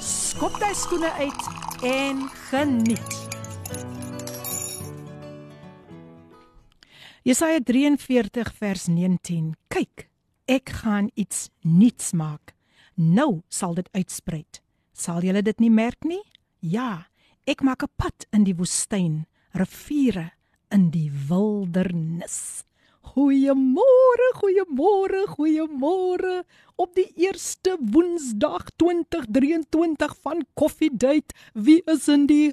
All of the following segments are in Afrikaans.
skop jy skoene uit en geniet. Jesaja 43 vers 19. Kyk, ek gaan iets nuuts maak. Nou sal dit uitsprei. Sal julle dit nie merk nie? Ja, ek maak 'n pad in die woestyn, riviere in die wildernis. Goeiemôre, goeiemôre, goeiemôre. Op die eerste Woensdag 2023 van Coffee Date, wie is in die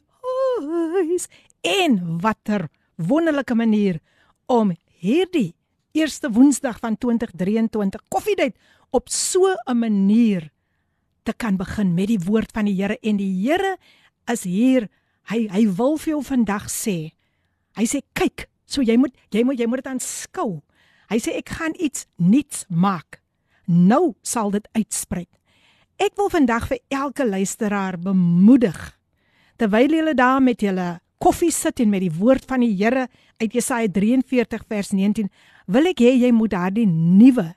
huis? En watter wonderlike manier om hierdie eerste Woensdag van 2023 Coffee Date op so 'n manier te kan begin met die woord van die Here en die Here is hier. Hy hy wil vir jou vandag sê. Hy sê kyk, So jy moet jy moet jy moet dit aanskou. Hy sê ek gaan iets nuuts maak. Nou sal dit uitsprei. Ek wil vandag vir elke luisteraar bemoedig terwyl julle daar met julle koffie sit en met die woord van die Here uit Jesaja 43 vers 19 wil ek hê jy moet daardie nuwe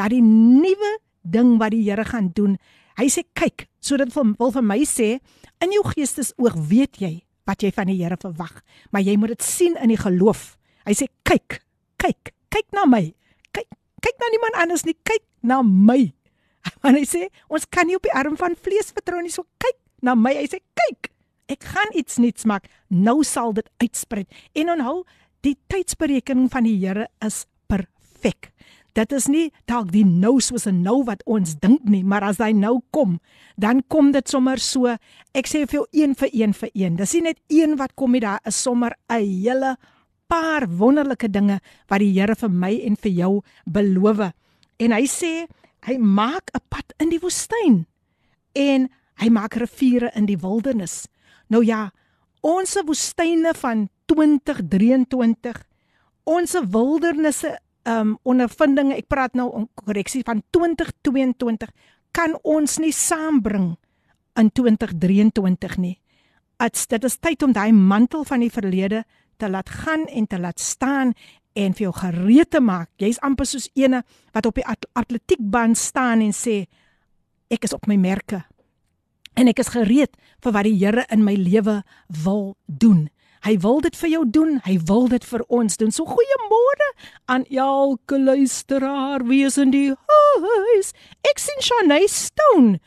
daardie nuwe ding wat die Here gaan doen. Hy sê kyk, sodat wil vir my sê in jou geestesoog weet jy wat jy van die Here verwag, maar jy moet dit sien in die geloof. Hy sê kyk, kyk, kyk na my. Kyk, kyk na niemand anders nie, kyk na my. Want hy sê ons kan nie op die arm van vlees vertrou nie, so kyk na my. Hy sê kyk, ek gaan iets nuuts maak. Nou sal dit uitsprei. En onthou, die tydsberekening van die Here is perfek. Dit is nie dalk die nou soos 'n nou wat ons dink nie, maar as hy nou kom, dan kom dit sommer so. Ek sê vir jou een vir een vir een. Dis nie net een wat kom nie, daar is sommer 'n hele paar wonderlike dinge wat die Here vir my en vir jou beloof. En hy sê hy maak 'n pad in die woestyn en hy maak riviere in die wildernis. Nou ja, ons woestyne van 2023, ons wildernisse um ondervindinge, ek praat nou om korreksie van 2022 kan ons nie saambring in 2023 nie. Ats dit is tyd om daai mantel van die verlede te laat gaan en te laat staan en vir jou gereed te maak. Jy's amper soos eene wat op die atletiekbaan staan en sê ek is op my merke. En ek is gereed vir wat die Here in my lewe wil doen. Hy wil dit vir jou doen. Hy wil dit vir ons doen. So goeiemôre aan elke luisteraar. Wie is in die huis? Ek sien Shanay Stone.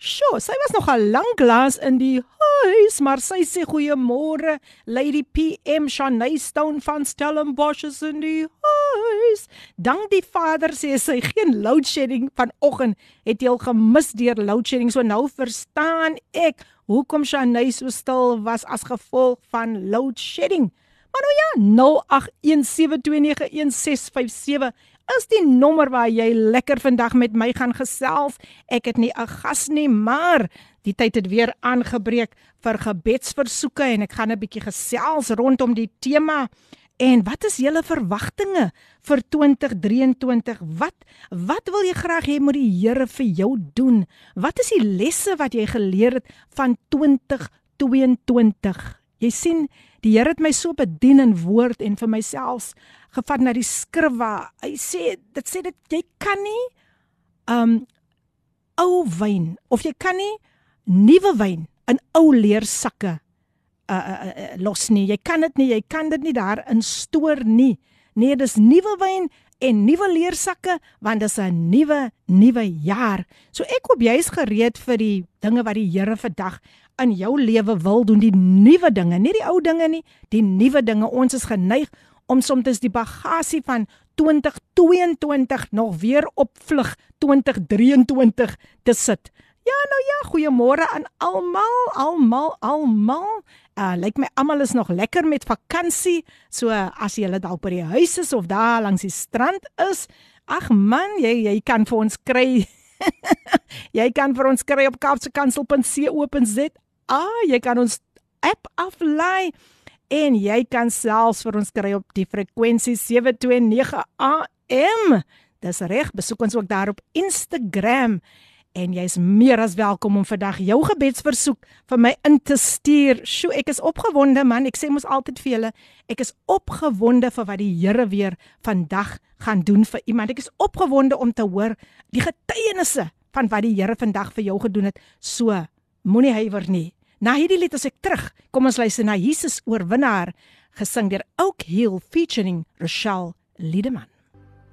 Sjoe, sy was nog 'n lang glas in die huis, maar sy sê goeiemôre, Lady PM Shanay Stone van Stellenbosch is in die huis. Dank die Vader sê sy geen load shedding vanoggend het jy al gemis deur load shedding, so nou verstaan ek hoekom Shanay so stil was as gevolg van load shedding. Maar nou ja, 0817291657 is die nommer waar jy lekker vandag met my gaan gesels. Ek het nie 'n gas nie, maar die tyd het weer aangebreek vir gebedsversoeke en ek gaan 'n bietjie gesels rondom die tema. En wat is julle verwagtinge vir 2023? Wat wat wil jy graag hê moet die Here vir jou doen? Wat is die lesse wat jy geleer het van 2022? Jy sien, die Here het my so bedien in woord en vir myself gevat na die skrif waar hy sê dit sê dit jy kan nie um ou wyn of jy kan nie nuwe wyn in ou leersakke uh, uh, uh, los nie. Jy kan dit nie, jy kan dit nie daar in stoor nie. Nee, dis nuwe wyn en nuwe leersakke want dis 'n nuwe nuwe jaar. So ek hoop jy's gereed vir die dinge wat die Here vandag in jou lewe wil doen, die nuwe dinge, nie die ou dinge nie, die nuwe dinge. Ons is geneig om soms die bagasie van 2022 nog weer op vlug 2023 te sit. Ja nou ja, goeiemôre aan almal, almal, almal. Uh lyk my almal is nog lekker met vakansie. So as jy dalk by die huis is of daar langs die strand is, ag man, jy jy kan vir ons kry. jy kan vir ons kry op kapsekansel.co.za Ah, jy kan ons app aflaai en jy kan selfs vir ons kry op die frekwensie 729 AM. Dis reg, besoek ons ook daar op Instagram en jy's meer as welkom om vandag jou gebedsversoek vir my in te stuur. Sjoe, ek is opgewonde man. Ek sê mos altyd vir julle, ek is opgewonde vir wat die Here weer vandag gaan doen vir iemand. Ek is opgewonde om te hoor die getuienisse van wat die Here vandag vir jou gedoen het. So, moenie huiwer nie. Na hierdie lied as ek terug, kom ons luister na Jesus oorwinnaar gesing deur Oak Hill featuring Rochelle Liedeman.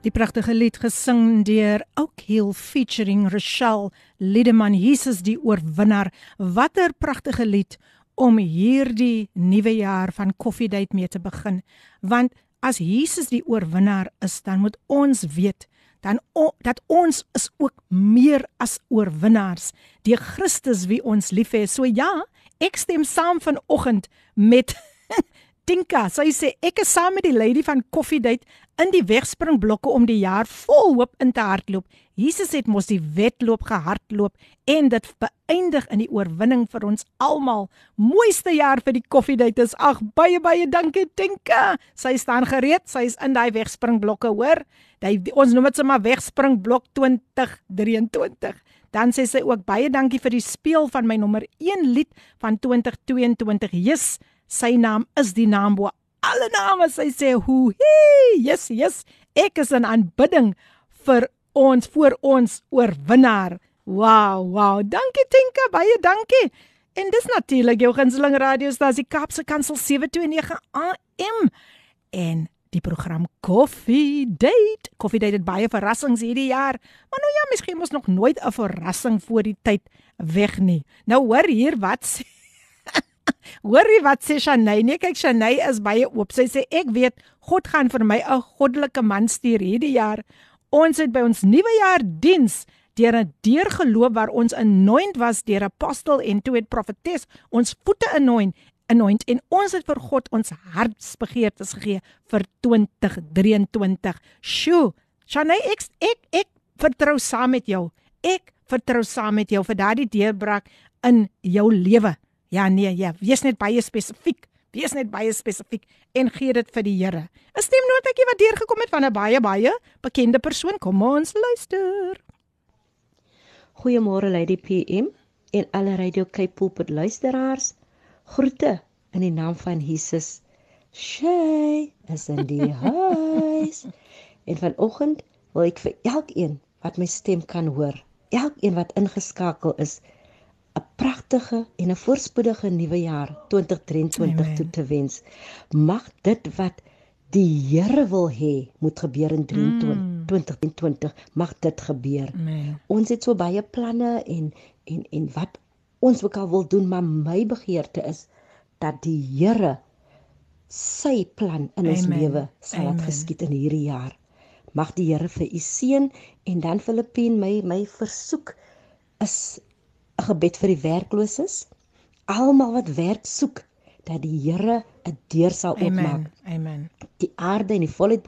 Die pragtige lied gesing deur Oak Hill featuring Rochelle Liedeman Jesus die oorwinnaar. Watter pragtige lied om hierdie nuwe jaar van Coffee Date mee te begin. Want as Jesus die oorwinnaar is, dan moet ons weet dan o, dat ons is ook meer as oorwinnaars deur Christus wie ons liefhet. So ja, ek stem saam vanoggend met Tinka, sy sê ek is saam met die lady van Coffee Date in die wegspringblokke om die jaar vol hoop in te hardloop. Jesus het mos die wedloop gehardloop en dit beëindig in die oorwinning vir ons almal. Mooiste jaar vir die Coffee Date is. Ag, baie baie dankie Tinka. Sy staan gereed. Sy is in daai wegspringblokke, hoor. Hy ons noem dit sommer wegspringblok 2023. Dan sê sy ook baie dankie vir die speel van my nommer 1 lied van 2022. Jesus sy naam is die naam bo alle name. Sy sê hoe yes yes ek is in aanbidding vir ons voor ons oorwinnaar. Wow wow dankie Tinka baie dankie. En dis natuurlik jou gunsteling radiostasie Kapse Kansel 729 AM en die program Coffee Date. Coffee Date het baie verrassings hierdie jaar. Maar nou ja, miskien mos nog nooit 'n verrassing voor die tyd weg nie. Nou hoor hier wat sê Hoorie wat sê Shanay? Nee, kyk Shanay is baie oop. Sy sê ek weet God gaan vir my 'n goddelike man stuur hierdie jaar. Ons het by ons nuwe jaar diens deur 'n deurgeloop waar ons anoint was deur apostel en toe het profetes ons voete anoint anoint en ons het vir God ons hartsbegeertes gegee vir 2023. Sjoe, Shanay ek ek ek vertrou saam met jou. Ek vertrou saam met jou vir daardie deurbraak in jou lewe. Ja nee, ja, wees net baie spesifiek. Wees net baie spesifiek en gee dit vir die Here. 'n Stemnotetjie wat deurgekom het van 'n baie baie bekende persoon. Kom ons luister. Goeiemôre Lady PM en alle Radio Cape Pulpit luisteraars. Groete in die naam van Jesus. Shay is in die huis. En vanoggend wil ek vir elkeen wat my stem kan hoor, elkeen wat ingeskakel is, 'n pragtige en 'n voorspoedige nuwe jaar 2023 Amen. toe te wens. Mag dit wat die Here wil hê moet gebeur in 2023, mm. mag dit gebeur. Amen. Ons het so baie planne en en en wat ons ook al wil doen, maar my begeerte is dat die Here sy plan in ons lewe sal laat geskied in hierdie jaar. Mag die Here vir u seën en dan Filippien my my versoek is 'n gebed vir die werkloses. Almal wat werk soek dat die Here 'n deur sal oopmaak. Amen. Amen. Die aarde en die volheid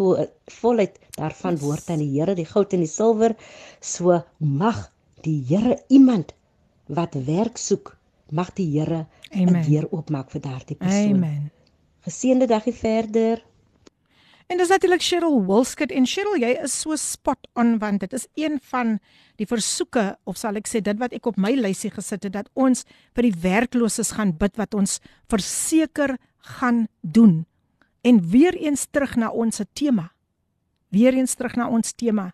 volheid daarvan yes. behoort aan die Here, die goud en die silwer. So mag die Here iemand wat werk soek, mag die Here 'n deur oopmaak vir daardie persoon. Amen. Geseënde dagie verder. En dis natuurlik Cheryl Wilskut en Cheryl, jy is so spot on want dit is een van die versoeke of sal ek sê dit wat ek op my lysie gesit het dat ons vir die werklooses gaan bid wat ons verseker gaan doen. En weer eens terug na ons tema. Weer eens terug na ons tema.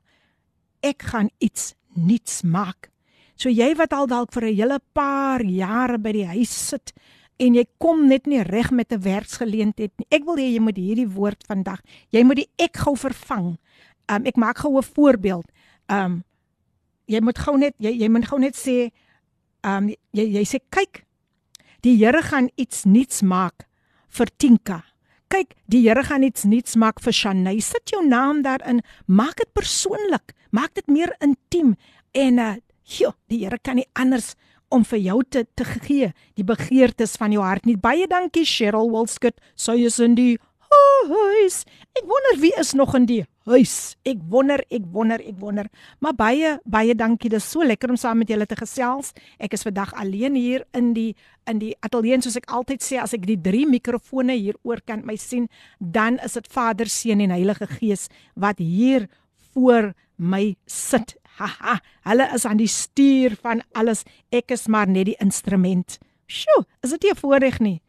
Ek gaan iets nuuts maak. So jy wat al dalk vir 'n hele paar jare by die huis sit en jy kom net nie reg met 'n werksgeleentheid nie. Ek wil hê jy moet hierdie woord vandag, jy moet die ek gou vervang. Um ek maak gou 'n voorbeeld. Um jy moet gou net jy jy moet gou net sê um jy jy sê kyk die Here gaan iets nuuts maak vir Tinka. Kyk, die Here gaan iets nuuts maak vir Shanay. Sit jou naam daarin. Maak dit persoonlik. Maak dit meer intiem en uh joh, die Here kan nie anders om vir jou te te gee die begeertes van jou hart nie. Baie dankie Cheryl Wilskut. Sy is in die huis. Ek wonder wie is nog in die huis. Ek wonder, ek wonder, ek wonder. Maar baie baie dankie. Dit is so lekker om saam met julle te gesels. Ek is vandag alleen hier in die in die ateljee soos ek altyd sê as ek die drie mikrofone hier oor kan my sien, dan is dit Vader, Seun en Heilige Gees wat hier voor my sit. Haha, hulle is aan die stuur van alles. Ek is maar net die instrument. Sjoe, is dit nie 'n voorreg nie?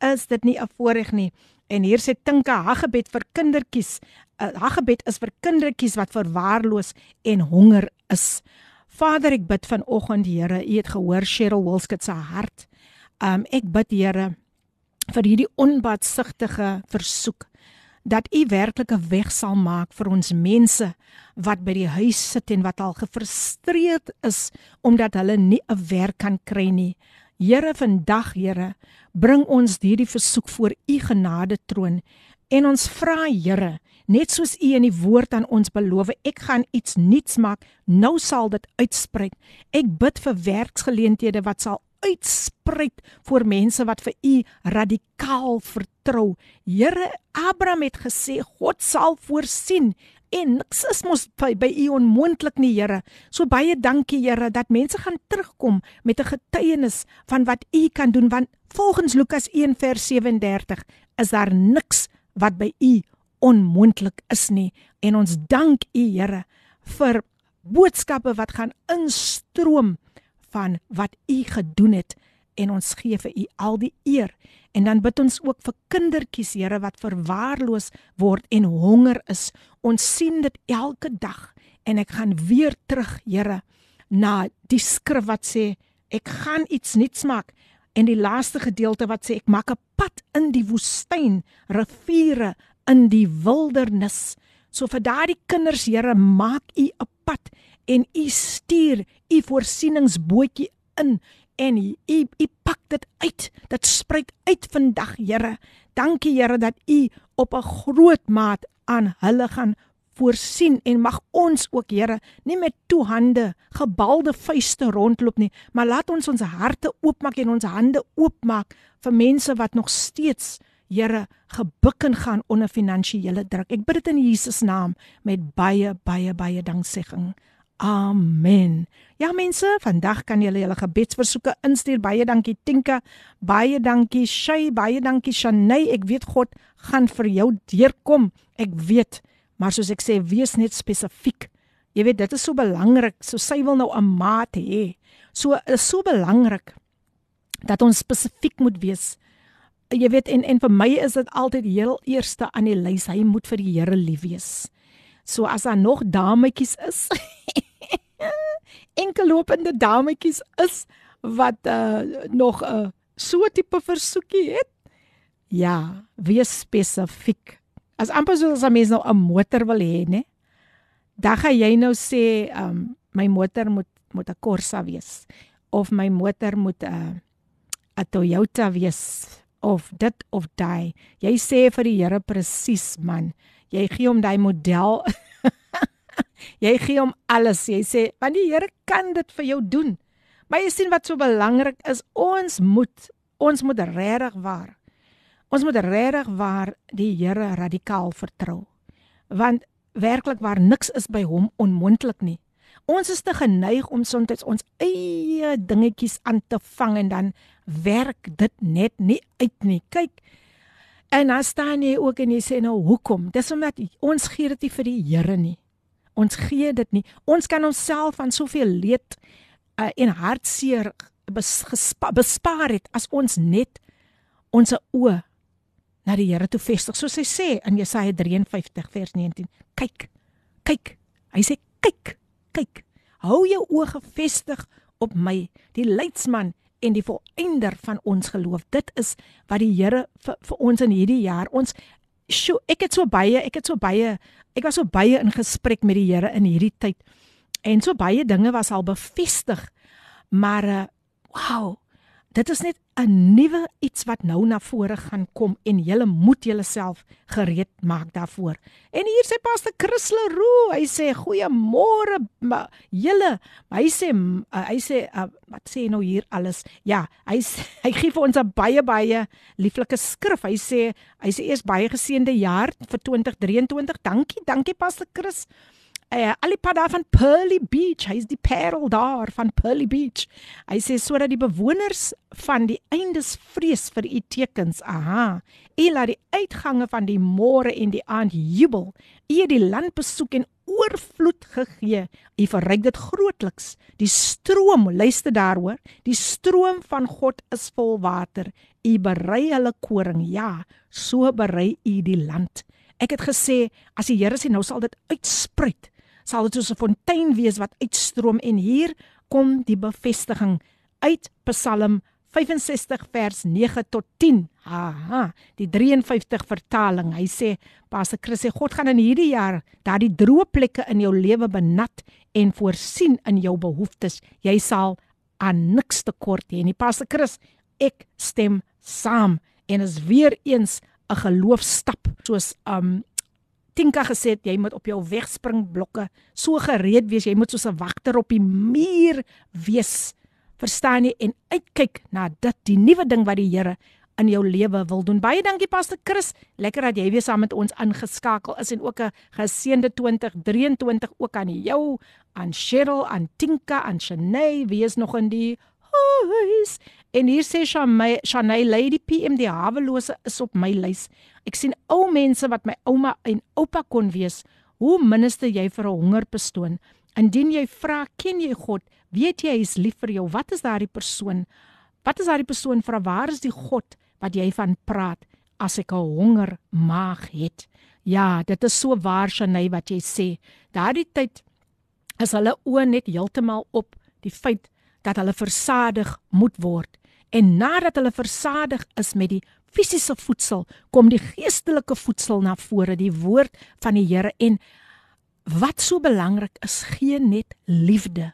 Is dit nie 'n voorreg nie? En hier sê Tinka Haggebed vir kindertjies. uh, Haggebed is vir kindertjies wat verwaarloos en honger is. Vader, ek bid vanoggend, Here, U het gehoor Cheryl Wilskut se hart. Um ek bid, Here, vir hierdie onbaatsigtige versoek dat U werklik 'n weg sal maak vir ons mense wat by die huis sit en wat al gefrustreerd is omdat hulle nie 'n werk kan kry nie. Here vandag Here, bring ons hierdie versoek voor u genade troon en ons vra Here, net soos u in die woord aan ons beloof, ek gaan iets nuuts maak, nou sal dit uitspreek. Ek bid vir werksgeleenthede wat sal uitspreek vir mense wat vir u radikaal vertrou. Here, Abraham het gesê God sal voorsien en niks is mos by, by u onmoontlik nie Here. So baie dankie Here dat mense gaan terugkom met 'n getuienis van wat u kan doen want volgens Lukas 1 vers 37 is daar niks wat by u onmoontlik is nie en ons dank u Here vir boodskappe wat gaan instroom van wat u gedoen het en ons gee vir u al die eer En dan bid ons ook vir kindertjies, Here, wat verwaarloos word en honger is. Ons sien dit elke dag en ek gaan weer terug, Here, na die skrif wat sê ek gaan iets nuuts maak en die laaste gedeelte wat sê ek maak 'n pad in die woestyn, riviere in die wildernis. So vir daardie kinders, Here, maak U 'n pad en U stuur U voorsieningsbootjie in en u u pak dit uit. Dit spruit uit vandag, Here. Dankie Here dat u op 'n groot maat aan hulle gaan voorsien en mag ons ook Here nie met toe hande gebalde vuiste rondloop nie maar laat ons ons harte oopmaak en ons hande oopmaak vir mense wat nog steeds Here gebuk en gaan onder finansiële druk ek bid dit in Jesus naam met baie baie baie danksegging Amen. Ja mense, vandag kan julle julle gebedsversoeke instuur. Baie dankie Tinka. Baie dankie Shay, baie dankie Shanay. Ek weet God gaan vir jou deurkom. Ek weet. Maar soos ek sê, wees net spesifiek. Jy weet dit is so belangrik. So sy wil nou 'n maat hê. So is so belangrik dat ons spesifiek moet wees. Jy weet en en vir my is dit altyd heel eerste aan die lys. Hy moet vir die Here lief wees. So as daar nog dametjies is, enkel lopende dametjies is wat uh, nog 'n uh, so tipe versoekie het. Ja, wees spesifiek. As amper soos 'n mens nou 'n motor wil hê, né? Dan gaan jy nou sê, um, my motor moet moet 'n Corsa wees of my motor moet 'n uh, 'n Toyota wees of dit of daai. Jy sê vir die Here presies, man. Jy gee hom daai model. jy gee hom alles. Jy sê, "Want die Here kan dit vir jou doen." Maar jy sien wat so belangrik is, ons moet ons moet regtig waar. Ons moet regtig waar die Here radikaal vertrou. Want werklik waar niks is by hom onmoontlik nie. Ons is te geneig om soms ons eie dingetjies aan te vang en dan werk dit net nie uit nie. Kyk, En dan staan jy ook en jy sê nou hoekom? Dis omdat ons gee dit nie vir die Here nie. Ons gee dit nie. Ons kan onsself van soveel leed uh, en hartseer bespa, bespaar het as ons net ons oë na die Here toe vestig. Soos hy sê in Jesaja 53 vers 19. Kyk. Kyk. Hy sê kyk. Kyk. Hou jou oë gefestig op my, die leidsman en die volëinder van ons geloof. Dit is wat die Here vir, vir ons in hierdie jaar ons sjo ek het so baie, ek het so baie, ek was so baie in gesprek met die Here in hierdie tyd. En so baie dinge was al bevestig. Maar uh wow, dit is net 'n nuwe iets wat nou na vore gaan kom en julle moet julleself gereed maak daarvoor. En hier sê Pastor Chris Leroux, hy sê goeiemôre julle. Hy sê uh, hy sê uh, wat sê nou hier alles? Ja, hy sê, hy gee vir ons 'n baie baie lieflike skrif. Hy sê hy sê eers baie geseënde jaar vir 2023. Dankie, dankie Pastor Chris uh, al die pad daar van Pearly Beach, hy's die parel daar van Pearly Beach. Hy sê sodat die bewoners van die eindes vrees vir u tekens. Aha. U laat die uitgange van die môre en die aand jubel. U het die land besoek en oorvloed gegee. U verryk dit grootliks. Die stroom, luister daaroor, die stroom van God is vol water. U berei hulle koring. Ja, so berei u die land. Ek het gesê as die Here sê nou sal dit uitspruit sal dit soos 'n fontein wees wat uitstroom en hier kom die bevestiging uit Psalm 65 vers 9 tot 10. Aha, die 53 vertaling. Hy sê Pastor Chris sê God gaan in hierdie jaar daardie droë plekke in jou lewe benat en voorsien in jou behoeftes. Jy sal aan niks tekort hê nie. Pastor Chris, ek stem saam en is weer eens 'n geloofstap soos um Tinka gesê jy moet op jou wegspringblokke so gereed wees, jy moet soos 'n wagter op die muur wees. Verstaan jy en uitkyk na dit, die nuwe ding wat die Here in jou lewe wil doen. Baie dankie Pastor Chris. Lekker dat jy weer saam met ons aangeskakel is en ook 'n geseënde 2023 ook aan jou, aan Cheryl, aan Tinka, aan Shanay, wie is nog in die huis? En hier sê Shanay, Shanay Lady PM die hawelose is op my lys. Ek sien ou mense wat my ouma en oupa kon wees. Hoe minister jy vir 'n hongerpersoon? Indien jy vra, ken jy God? Weet jy hy is lief vir jou? Wat is daardie persoon? Wat is daardie persoon vir waar is die God wat jy van praat as ek 'n honger maag het? Ja, dit is so waar Shanay wat jy sê. Daardie tyd is hulle oë net heeltemal op die feit dat hulle versadig moet word. En nadat hulle versadig is met die fisiese voedsel, kom die geestelike voedsel na vore, die woord van die Here en wat so belangrik is, gee net liefde.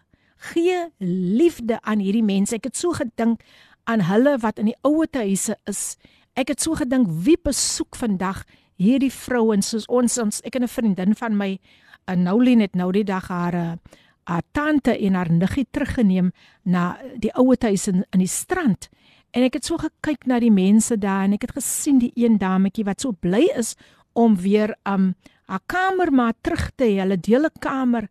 Gee liefde aan hierdie mense. Ek het so gedink aan hulle wat in die ouete huise is. Ek het so gedink wie besoek vandag hierdie vrouens soos ons ons ek en 'n vriendin van my, 'n Noulien het nou die dag haar haar tante en haar niggie teruggeneem na die ouete huis in, in die strand. En ek het so gekyk na die mense daar en ek het gesien die een dametjie wat so bly is om weer um haar kamer maar terug te hê, hulle deel 'n kamer.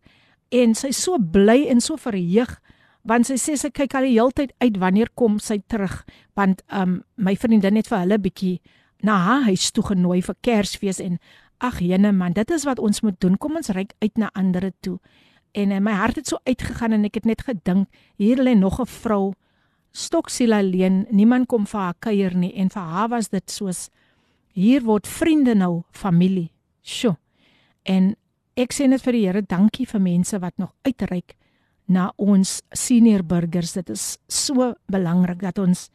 En sy so bly en so verheug want sy sê sy kyk al die hele tyd uit wanneer kom sy terug want um my vriendin het vir hulle bietjie na haar huis toe genooi vir Kersfees en ag jene man dit is wat ons moet doen. Kom ons ry uit na ander toe en uh, my hart het so uitgegaan en ek het net gedink hier lê nog 'n vrou stoksiel alleen, niemand kom vir haar kuier nie en vir haar was dit soos hier word vriende nou familie. Sjoe. En ek sê net vir die Here dankie vir mense wat nog uitreik na ons senior burgers. Dit is so belangrik dat ons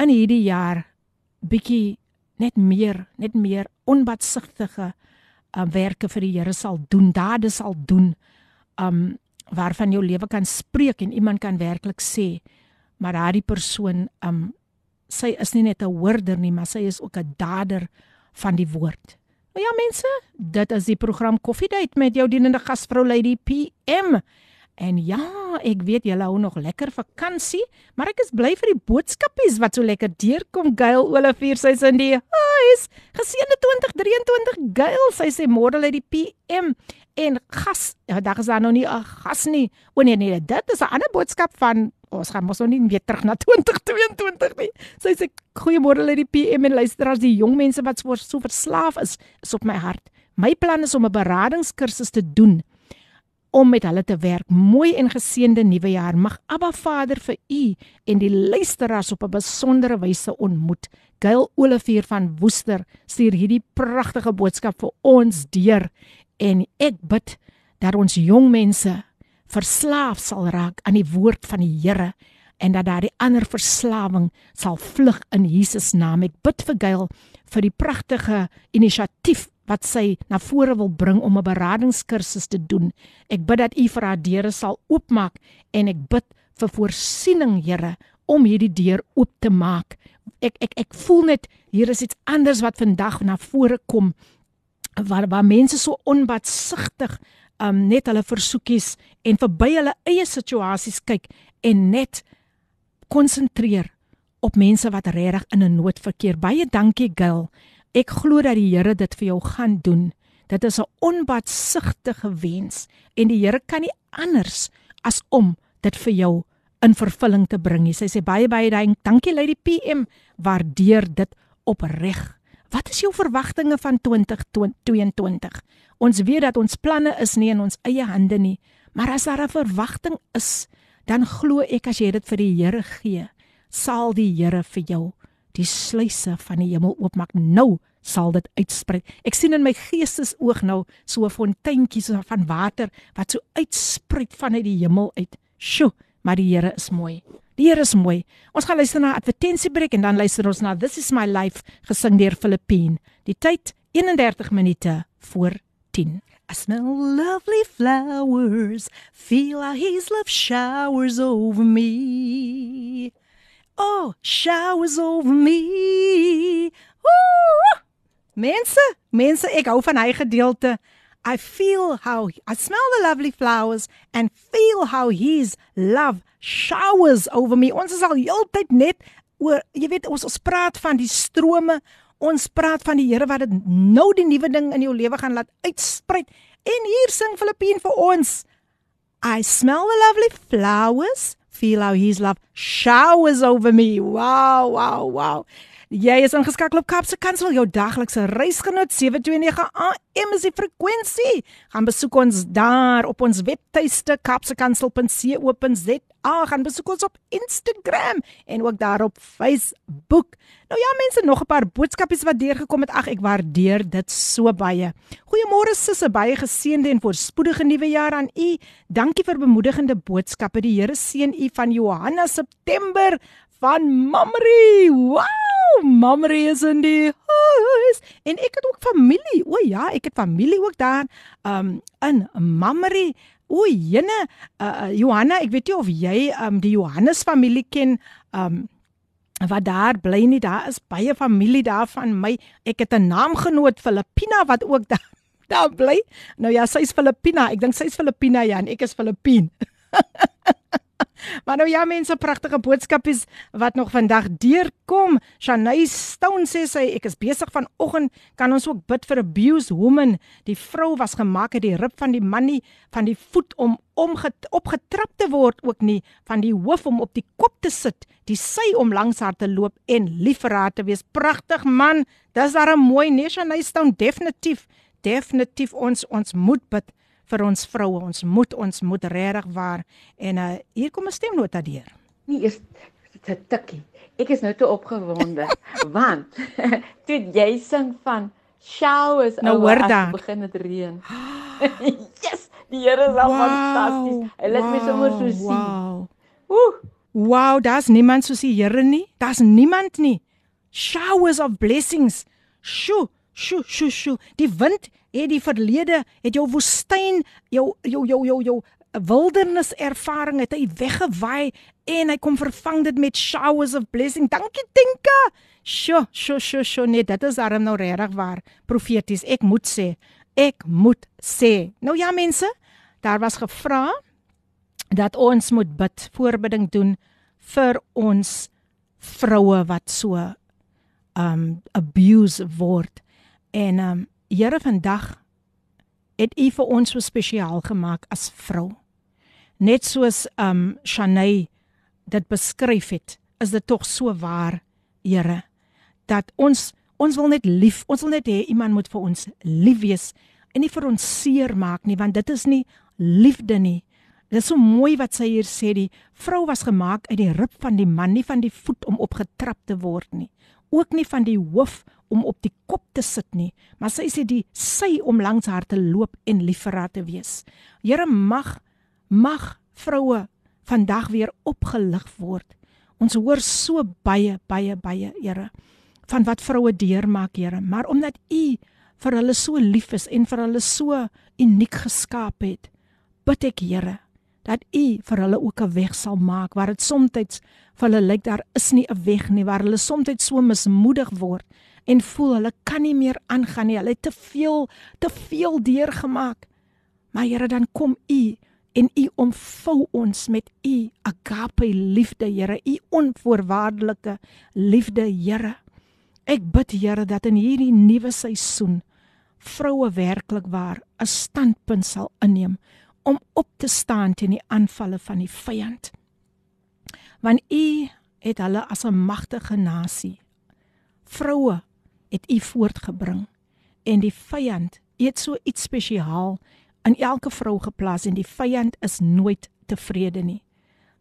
in hierdie jaar bietjie net meer, net meer onbatsigtige uh, werke vir die Here sal doen, dade sal doen Um waarvan jou lewe kan spreek en iemand kan werklik sê maar daardie persoon um sy is nie net 'n hoorder nie, maar sy is ook 'n dader van die woord. Nou ja mense, dit is die program Koffiedייט met jou dienende gasvrou Lady PM. En ja, ek weet julle hou nog lekker vakansie, maar ek is bly vir die boodskapies wat so lekker deurkom. Gail Olivier sê sy in die huis. Geseënde 2023 Gail, sy sê môre lê die PM en gas. Ja, daar is daar nog nie 'n gas nie. O nee nee, dit is 'n ander boodskap van ons gaan mos nou nie weer terug na 2022 nie. Sy sê goeiemôre lê die PM en luisteraars, die jong mense wat so verslaaf is, is op my hart. My plan is om 'n beradingskursus te doen om met hulle te werk. Mooi en geseënde nuwe jaar. Mag Abba Vader vir u en die luisteraars op 'n besondere wyse ontmoet. Gail Olivier van Woester stuur hierdie pragtige boodskap vir ons deur en ek bid dat ons jong mense verslaaf sal raak aan die woord van die Here en dat daardie ander verslawing sal vlug in Jesus naam. Ek bid vir Gail vir die pragtige inisiatief wat sy na vore wil bring om 'n beradingskursus te doen. Ek bid dat U vir haar deure sal oopmaak en ek bid vir voorsiening, Here, om hierdie deur oop te maak. Ek ek ek voel net hier is iets anders wat vandag na vore kom waar waar mense so onbatsigtig um net hulle versoekies en verby hulle eie situasies kyk en net konsentreer op mense wat regtig in 'n nood verkeer. Baie dankie Gil. Ek glo dat die Here dit vir jou gaan doen. Dit is 'n onbatsigtige wens en die Here kan nie anders as om dit vir jou in vervulling te bring. Sy sê baie baie dankie Lady PM, waardeer dit opreg. Wat is jou verwagtinge van 2022? Ons weet dat ons planne is nie in ons eie hande nie, maar as daar 'n verwagting is, dan glo ek as jy dit vir die Here gee, sal die Here vir jou die sluise van die hemel oopmaak. Nou sal dit uitsprei. Ek sien in my geestesoog nou so 'n fonteintjie so van water wat so uitsprei vanuit die hemel uit. Sjoe, maar die Here is mooi. Die Here is mooi. Ons gaan luister na advertensiebreek en dan luister ons na This is my life gesing deur Filippine. Die tyd 31 minute voor 10. I smell lovely flowers, feel how his love showers over me. Oh, showers over me. Woo! Mense, mense, ek hou van hy gedeelte. I feel how I smell the lovely flowers and feel how his love showers over me. Ons is al heeltyd net oor jy weet ons ons praat van die strome. Ons praat van die Here wat dit nou die nuwe ding in jou lewe gaan laat uitsprei. En hier sing Filippine vir ons. I smell the lovely flowers, feel how his love showers over me. Wow, wow, wow. Jy is ingeskakel op Kapse Kansel, jou daglikse reisgenoot 729 AM is die frekwensie. Gaan besoek ons daar op ons webtuiste kapsekansel.co.za. Gaan besoek ons op Instagram en ook daar op Facebook. Nou ja, mense, nog 'n paar boodskapies wat deurgekom het. Ag, ek waardeer dit so baie. Goeiemôre sisse, baie geseënde en voorspoedige nuwe jaar aan u. Dankie vir bemoedigende boodskappe. Die Here seën u van Johanna September van Mamre. Wow! Mamre is in die huis en ek het ook familie. O ja, ek het familie ook daar um in Mamre. O jene uh, Johanna, ek weet nie of jy um die Johannes familie ken um wat daar bly nie. Daar is baie familie daar van my. Ek het 'n naamgenoot Filippina wat ook daar daar bly. Nou ja, sy's Filippina. Ek dink sy's Filippina ja en ek is Filippien. Maar nou ja mense, pragtige boodskapies wat nog vandag deurkom. Shanay Stone sê sy ek is besig vanoggend kan ons ook bid vir abused woman. Die vrou was gemaak uit die rib van die man nie van die voet om opgetrap te word ook nie van die hoof om op die kop te sit, die sy om langs haar te loop en lief vir haar te wees. Pragtig man. Dis daar 'n mooi Shanay Stone definitief definitief ons ons moet bid vir ons vroue. Ons moet ons moet regtig waar en uh, hier kom 'n stemnota deur. Nee, eers te tikkie. Ek is nou te opgewonde want toe jy sing van showers nou hoor dan begin dit reën. yes, die Here is al wow, fantasties. Hy laat wow, my sommer so sien. Wow. Ooh. Wow, daar's niemand soos die Here nie. Daar's niemand nie. Showers of blessings. Sjoe, sjoe, sjoe, sjoe. Die wind het die verlede, het jou woestyn, jou jou jou jou jou wildernis ervaring het hy weggewaai en hy kom vervang dit met showers of blessing. Dankie Tinka. Sjoe, sjoe, sjoe, sjoe, nee, dit is darem nou regtig waar profeties. Ek moet sê, ek moet sê. Nou ja mense, daar was gevra dat ons moet bid, voorbidding doen vir ons vroue wat so um abuse word. En um Here vandag het U vir ons so spesiaal gemaak as vrou. Net soos um Shanay dit beskryf het, is dit tog so waar, Here, dat ons ons wil net lief, ons wil net hê iemand moet vir ons lief wees en nie vir ons seer maak nie, want dit is nie liefde nie. Dit is so mooi wat sy hier sê, die vrou was gemaak uit die rib van die man, nie van die voet om opgetrap te word nie, ook nie van die hoof om op die kop te sit nie, maar sy sê die sy om langs haar te loop en lief vir haar te wees. Here mag mag vroue vandag weer opgelig word. Ons hoor so baie baie baie Here van wat vroue deurmaak Here, maar omdat U vir hulle so lief is en vir hulle so uniek geskaap het, bid ek Here dat U vir hulle ook 'n weg sal maak waar dit soms vir hulle lyk daar is nie 'n weg nie, waar hulle soms so mismoedig word en voel hulle kan nie meer aangaan nie. Hulle het te veel te veel deurgemaak. Maar Here, dan kom U en U omvou ons met U agape liefde, Here, U onvoorwaardelike liefde, Here. Ek bid Here dat in hierdie nuwe seisoen vroue werklik waar 'n standpunt sal inneem om op te staan teen die aanvalle van die vyand. Want U het hulle as 'n magtige nasie vroue het U voortgebring en die vyand het so iets spesiaal in elke vrou geplaas en die vyand is nooit tevrede nie.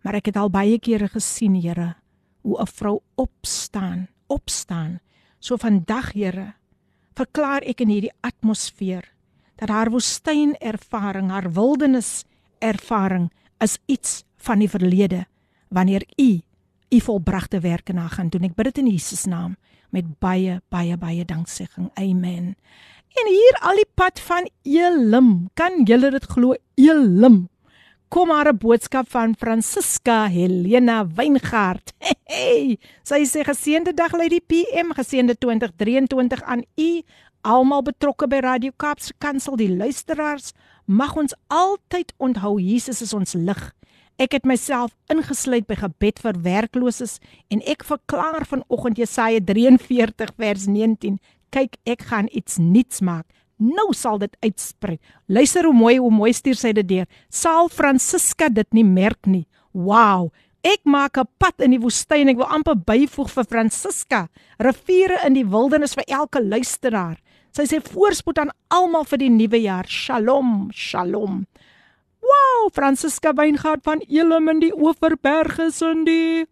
Maar ek het al baie kere gesien, Here, hoe 'n vrou opstaan, opstaan So vandag, Here, verklaar ek in hierdie atmosfeer dat haar woestyn ervaring, haar wildernis ervaring is iets van die verlede wanneer u u volbragte werk in haar gaan doen. Ek bid dit in Jesus naam met baie baie baie danksegging. Amen. En hier al die pad van Elim. Kan julle dit glo? Elim kom maar 'n boodskap van Francisca Helena Weingart. Hey, sy sê geseënde dag lê die PM geseënde 2023 aan u almal betrokke by Radio Kaapse Kansel die luisteraars mag ons altyd onthou Jesus is ons lig. Ek het myself ingesluit by gebed vir werkloses en ek verklaar vanoggend Jesaja 43 vers 19 kyk ek gaan iets nuuts maak Nou sal dit uitsprei. Luister hoe mooi hoe mooi stuur sy dit deur. Sal Francisca dit nie merk nie. Wow. Ek maak 'n pad in die woestyn. Ek wil amper byvoeg vir Francisca. Riviere in die wildernis vir elke luisteraar. Sy sê voorspoed aan almal vir die nuwe jaar. Shalom, shalom. Wow, Francisca Weingart van Elim in die Oeverberge in die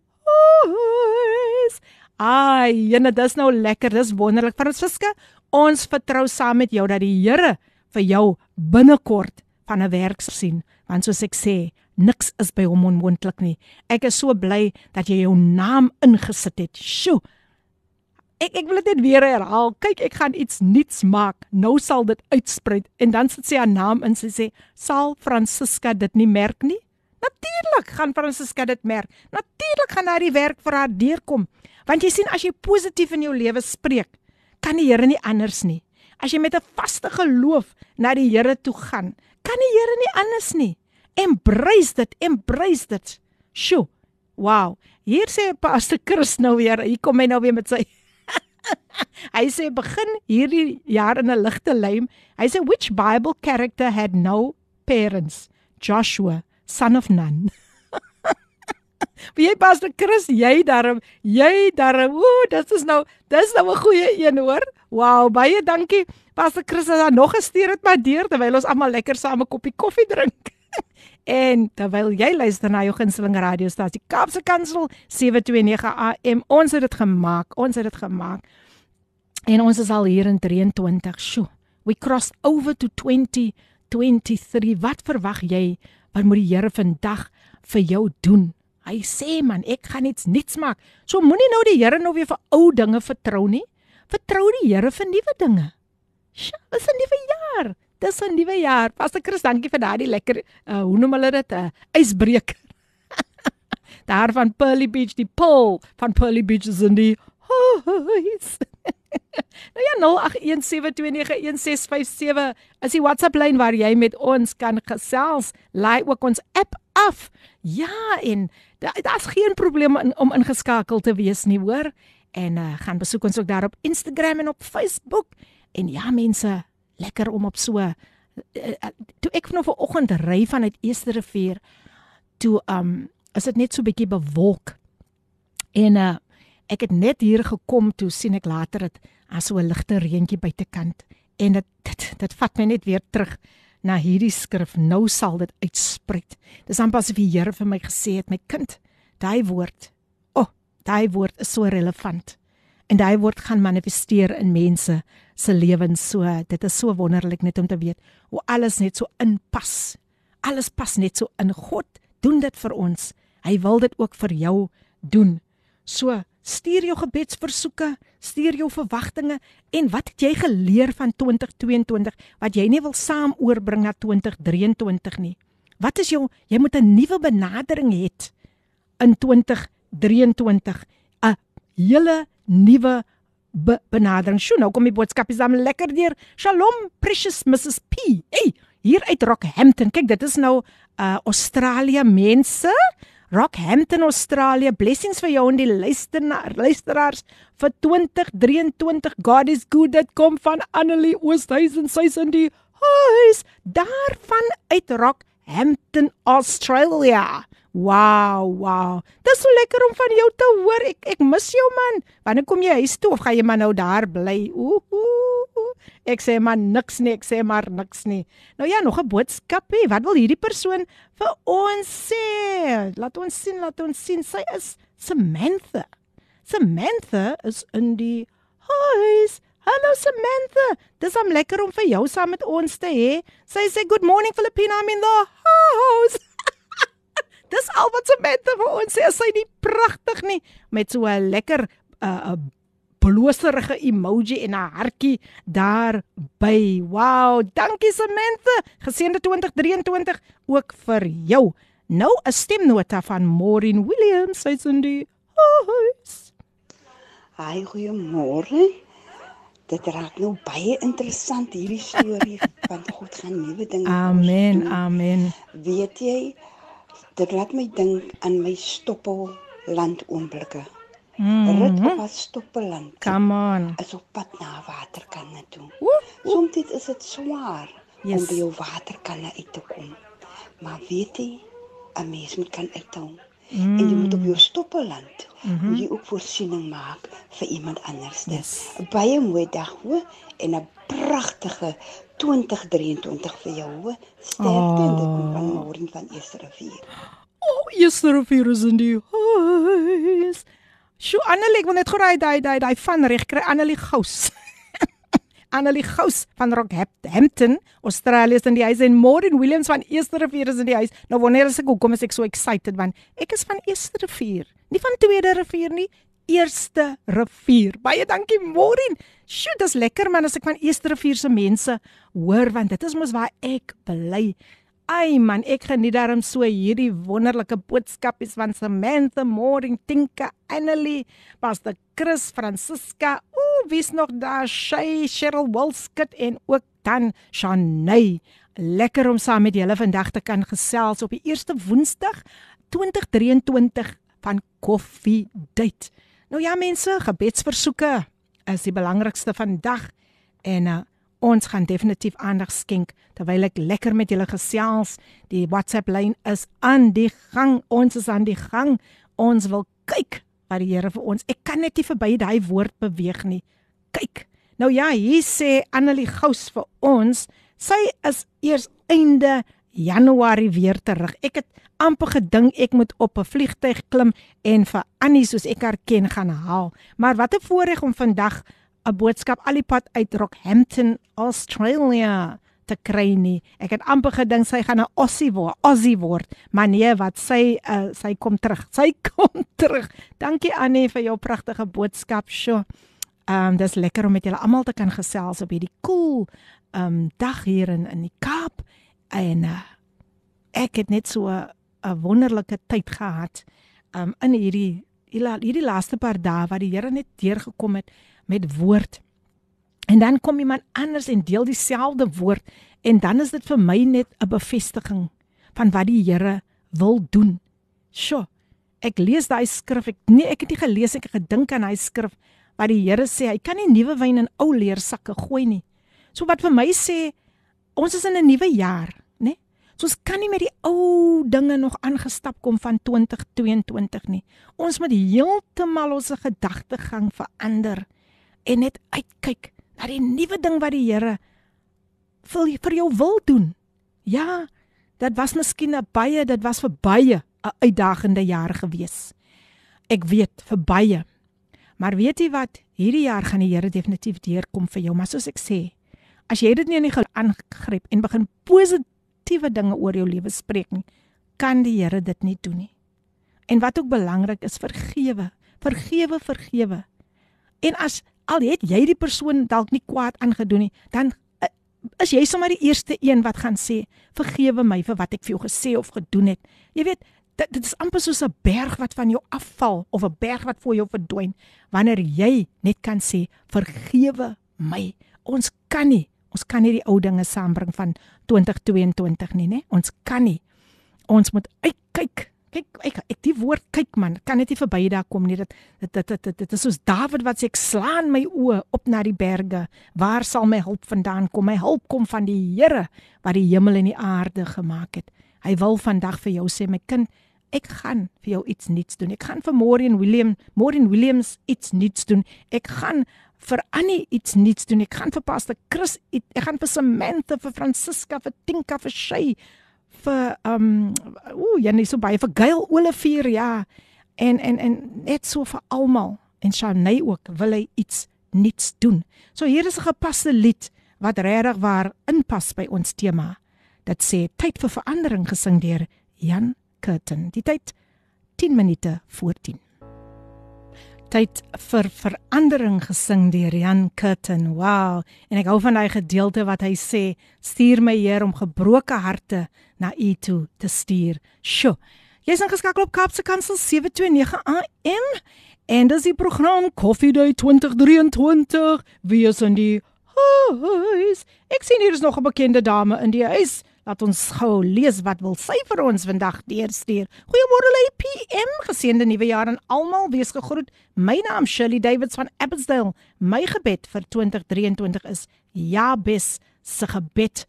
huis. Ai, jene, dis nou lekker. Dis wonderlik. Francisca, Ons vertrou saam met jou dat die Here vir jou binnekort van 'n werk sien, want soos ek sê, niks is by hom onmoontlik nie. Ek is so bly dat jy jou naam ingesit het. Sjoe. Ek ek wil dit weer herhaal. Kyk, ek gaan iets nuuts maak. Nou sal dit uitsprei en dan sit sy haar naam in. Sy sê, "Sal Francisca dit nie merk nie?" Natuurlik gaan Francisca dit merk. Natuurlik gaan haar die werk vir haar deurkom. Want jy sien as jy positief in jou lewe spreek, kan die Here nie anders nie. As jy met 'n vaste geloof na die Here toe gaan, kan die Here nie anders nie. Embrace dit, embrace dit. Sjoe. Wow. Hier sê Pastor Chris nou weer, hier kom hy nou weer met sy Hy sê begin hierdie jaar in 'n ligte lyn. Hy sê which Bible character had no parents? Joshua, son of Nun. Wie jy Pastor Chris, jy darm, jy darm. Ooh, dit is nou, dis nou 'n goeie een hoor. Wow, baie dankie. Pastor Chris het dan nog gestuur het maar deur terwyl ons almal lekker saam 'n koppie koffie drink. en terwyl jy luister na jou gunsteling radiostasie Kaapse Kansel 729 AM, ons het dit gemaak. Ons het dit gemaak. En ons is al hier in 23. Sjoe. We crossed over to 2023. Wat verwag jy? Wat moet die Here vandag vir jou doen? Hy sê man, ek gaan iets nuuts maak. So moenie nou die Here nou weer vir ou dinge vertrou nie. Vertrou die Here vir nuwe dinge. Sjoe, dis 'n nuwe jaar. Dis 'n nuwe jaar. Pastor Chris, dankie vir daardie lekker uh hoe noem hulle dit? 'n uh, Ysbreek. Daar van Pearly Beach, die pool van Pearly Beach is in die huis. nou ja, 0817291657 is die WhatsApp lyn waar jy met ons kan gesels. Laai ook ons app af. Ja, en daar's geen probleem in, om ingeskakel te wees nie, hoor. En uh, gaan besoek ons ook daar op Instagram en op Facebook. En ja, mense, lekker om op so uh, uh, toe ek nou vanoggend ry vanuit Esterrivier toe um is dit net so bietjie bewolk. En uh ek het net hier gekom toe sien ek later dit as so 'n ligte reentjie buitekant en dit dit dit vat my net weer terug na hierdie skrif nou sal dit uitsprei. Dis amper asof die Here vir my gesê het my kind, daai woord, o, oh, daai woord is so relevant. En daai woord gaan manifesteer in mense se lewens so. Dit is so wonderlik net om te weet hoe alles net so inpas. Alles pas net so in God doen dit vir ons. Hy wil dit ook vir jou doen. So stuur jou gebedsversoeke, stuur jou verwagtinge en wat het jy geleer van 2022 wat jy nie wil saam oorbring na 2023 nie. Wat is jou jy moet 'n nuwe benadering hê in 2023, 'n hele nuwe be benadering. Sjoe, nou kom die boodskap is dan lekker deur. Shalom precious Mrs P. Hey, hier uit Rockhampton. Kyk, dit is nou uh Australië mense. Rockhampton Australië. Blessings vir jou en die luisteraar, luisteraars vir 2023. God is good. Dit kom van Annelie Oosthuizen. Sy's in die huis daarvan uit Rockhampton Australië. Wow, wow. Dis so lekker om van jou te hoor. Ek ek mis jou man. Wanneer kom jy huis toe of gaan jy maar nou daar bly? Ooh. Ek sê maar niks nie, ek sê maar niks nie. Nou ja, nog 'n boodskap hê. Wat wil hierdie persoon vir ons sê? Laat ons sien, laat ons sien. Sy is Samantha. Samantha is in die huis. Hallo Samantha. Dis om lekker om vir jou saam met ons te hê. Sy sê good morning Filipina, I'm in the house. Dis al wat Samantha vir ons sê. Sy nie pragtig nie met so 'n lekker 'n uh, 'n bloserige emoji en 'n hartjie daar by. Wow, dankie Samantha. Geseënde 2023 ook vir jou. Nou 'n stemnota van Maureen Williams, sy's in die huis. Haai, goeiemôre. Dit raak nou baie interessant hierdie storie want God gaan nuwe dinge doen. Amen, amen. Weet jy, dit laat my dink aan my stoppelland oomblikke. Mm Rit -hmm. op 'n stoppelland. Come on. Is op pad na waterkanne toe. Soms is dit swaar Yes. om by jou waterkanne uit te kom. Maar weet jy, 'n mens moet kan uithou. Mm. En jy moet op jou stoppelland mm -hmm. jy ook voorsiening maak vir iemand anders. Yes. 'n Baie mooi dag hoor en 'n pragtige 2023 vir jou hoor. Sterkte oh. en dit kom van môre van Eerste Rivier. Oh, eerste rivier is in die huis. Sjoe, Annelie, ek wil net gou daai daai daai van reg kry Annelie Gous. Annelie Gous van Rockhampton, Australië is in die huis en Maureen Williams van Eerste Rivier is in die huis. Nou wanneer as ek hoekom is ek so excited want ek is van Eerste Rivier, nie van Tweede Rivier nie. Eerste Rivier. Baie dankie Maureen. Sjoe, dis lekker man as ek van Eerste Rivier se mense hoor want dit is mos waar ek bly. Ai man, ek geniet daarom so hierdie wonderlike boodskapies van Samantha Morning, Tinka, Annelie, Pastor Chris, Francisca. Ooh, wie's nog daar? Shay, Cheryl Wilskut en ook dan Shanay. Lekker om saam met julle vandag te kan gesels op die eerste Woensdag 2023 van Coffee Date. Nou ja mense, gebedsversoeke is die belangrikste vandag en uh, ons gaan definitief aandag skenk terwyl ek lekker met julle gesels. Die WhatsApp lyn is aan die gang. Ons is aan die gang. Ons wil kyk wat die Here vir ons. Ek kan net nie verby daai woord beweeg nie. Kyk. Nou ja, hier sê Annelie Gous vir ons, sy is eers einde Januarie weer terug. Ek het amper gedink ek moet op 'n vliegtyg klim en vir Annie soos ek haar ken gaan haal. Maar wat 'n voorreg om vandag 'n boodskap al die pad uit Rockhampton, Australia te kry nie. Ek het amper gedink sy gaan 'n Aussie word, Aussie word, maar nee, wat sy uh, sy kom terug. Sy kom terug. Dankie Annie vir jou pragtige boodskap. Sjoe. Ehm um, dis lekker om met julle almal te kan gesels op hierdie cool ehm um, dag hier in in die Kaap en uh, ek het net so 'n wonderlike tyd gehad ehm um, in hierdie hierdie laaste paar dae wat die Here net deurgekom het met woord. En dan kom iemand anders en deel dieselfde woord en dan is dit vir my net 'n bevestiging van wat die Here wil doen. Sjoe. Ek lees daai skrif. Ek nee, ek het nie gelees ek het gedink aan hy skrif wat die Here sê, hy kan nie nuwe wyn in ou leersakke gooi nie. So wat vir my sê, ons is in 'n nuwe jaar, né? So ons kan nie met die ou dinge nog aangestap kom van 2022 nie. Ons moet heeltemal ons gedagtegang verander en net uitkyk na die nuwe ding wat die Here vir vir jou wil doen. Ja, dit was miskien 'n baie, dit was vir baie 'n uitdagende jaar gewees. Ek weet vir baie. Maar weet jy wat? Hierdie jaar gaan die Here definitief deurkom vir jou, maar soos ek sê, as jy dit nie in die aangryp en begin positiewe dinge oor jou lewe spreek nie, kan die Here dit nie doen nie. En wat ook belangrik is, vergewe, vergewe, vergewe. En as al het jy die persoon dalk nie kwaad aangedoen nie, dan uh, is jy sommer die eerste een wat gaan sê vergewe my vir wat ek vir jou gesê of gedoen het. Jy weet, dit, dit is amper soos 'n berg wat van jou afval of 'n berg wat voor jou verdwyn wanneer jy net kan sê vergewe my. Ons kan nie, ons kan nie die ou dinge saambring van 2022 nie, né? Ons kan nie. Ons moet uitkyk kyk ek ek die woord kyk man kan net nie verby daar kom nie. Dit dit dit dit, dit is soos Dawid wat sê ek slaan my oë op na die berge. Waar sal my hulp vandaan kom? My hulp kom van die Here wat die hemel en die aarde gemaak het. Hy wil vandag vir jou sê my kind ek gaan vir jou iets nuuts doen. Ek gaan vir Maureen William Maureen Williams iets nuuts doen. Ek gaan vir Annie iets nuuts doen. Ek gaan vir Pastor Chris ek gaan vir Samantha vir Francisca vir Tinka vir Shay vir um ooh, jy net so baie vir Gail Olivier ja. En en en net so vir almal en Shanay ook wil hy iets nuuts doen. So hier is 'n gepaste lied wat regtig waar inpas by ons tema. Dit sê tyd vir verandering gesing deur Jan Curtin. Die tyd 10 minute voor 10 tyd vir verandering gesing deur Jan Curtin. Wow. En ek hou van daai gedeelte wat hy sê, stuur my Heer om gebroke harte na U toe te stuur. Sjoe. Jy's ingeskakel op Kapse Kansel 729 AM en dis die program Coffee Day 2023. Wie is in die huis? Ek sien hier is nog 'n bekende dame in die huis. Laat ons gou lees wat wil sy vir ons vandag deurstuur. Goeiemôre lê PM, geseënde nuwe jaar aan almal. Wees gegroet. My naam Shirley Davids van Abbotsdale. My gebed vir 2023 is Jabes se gebed.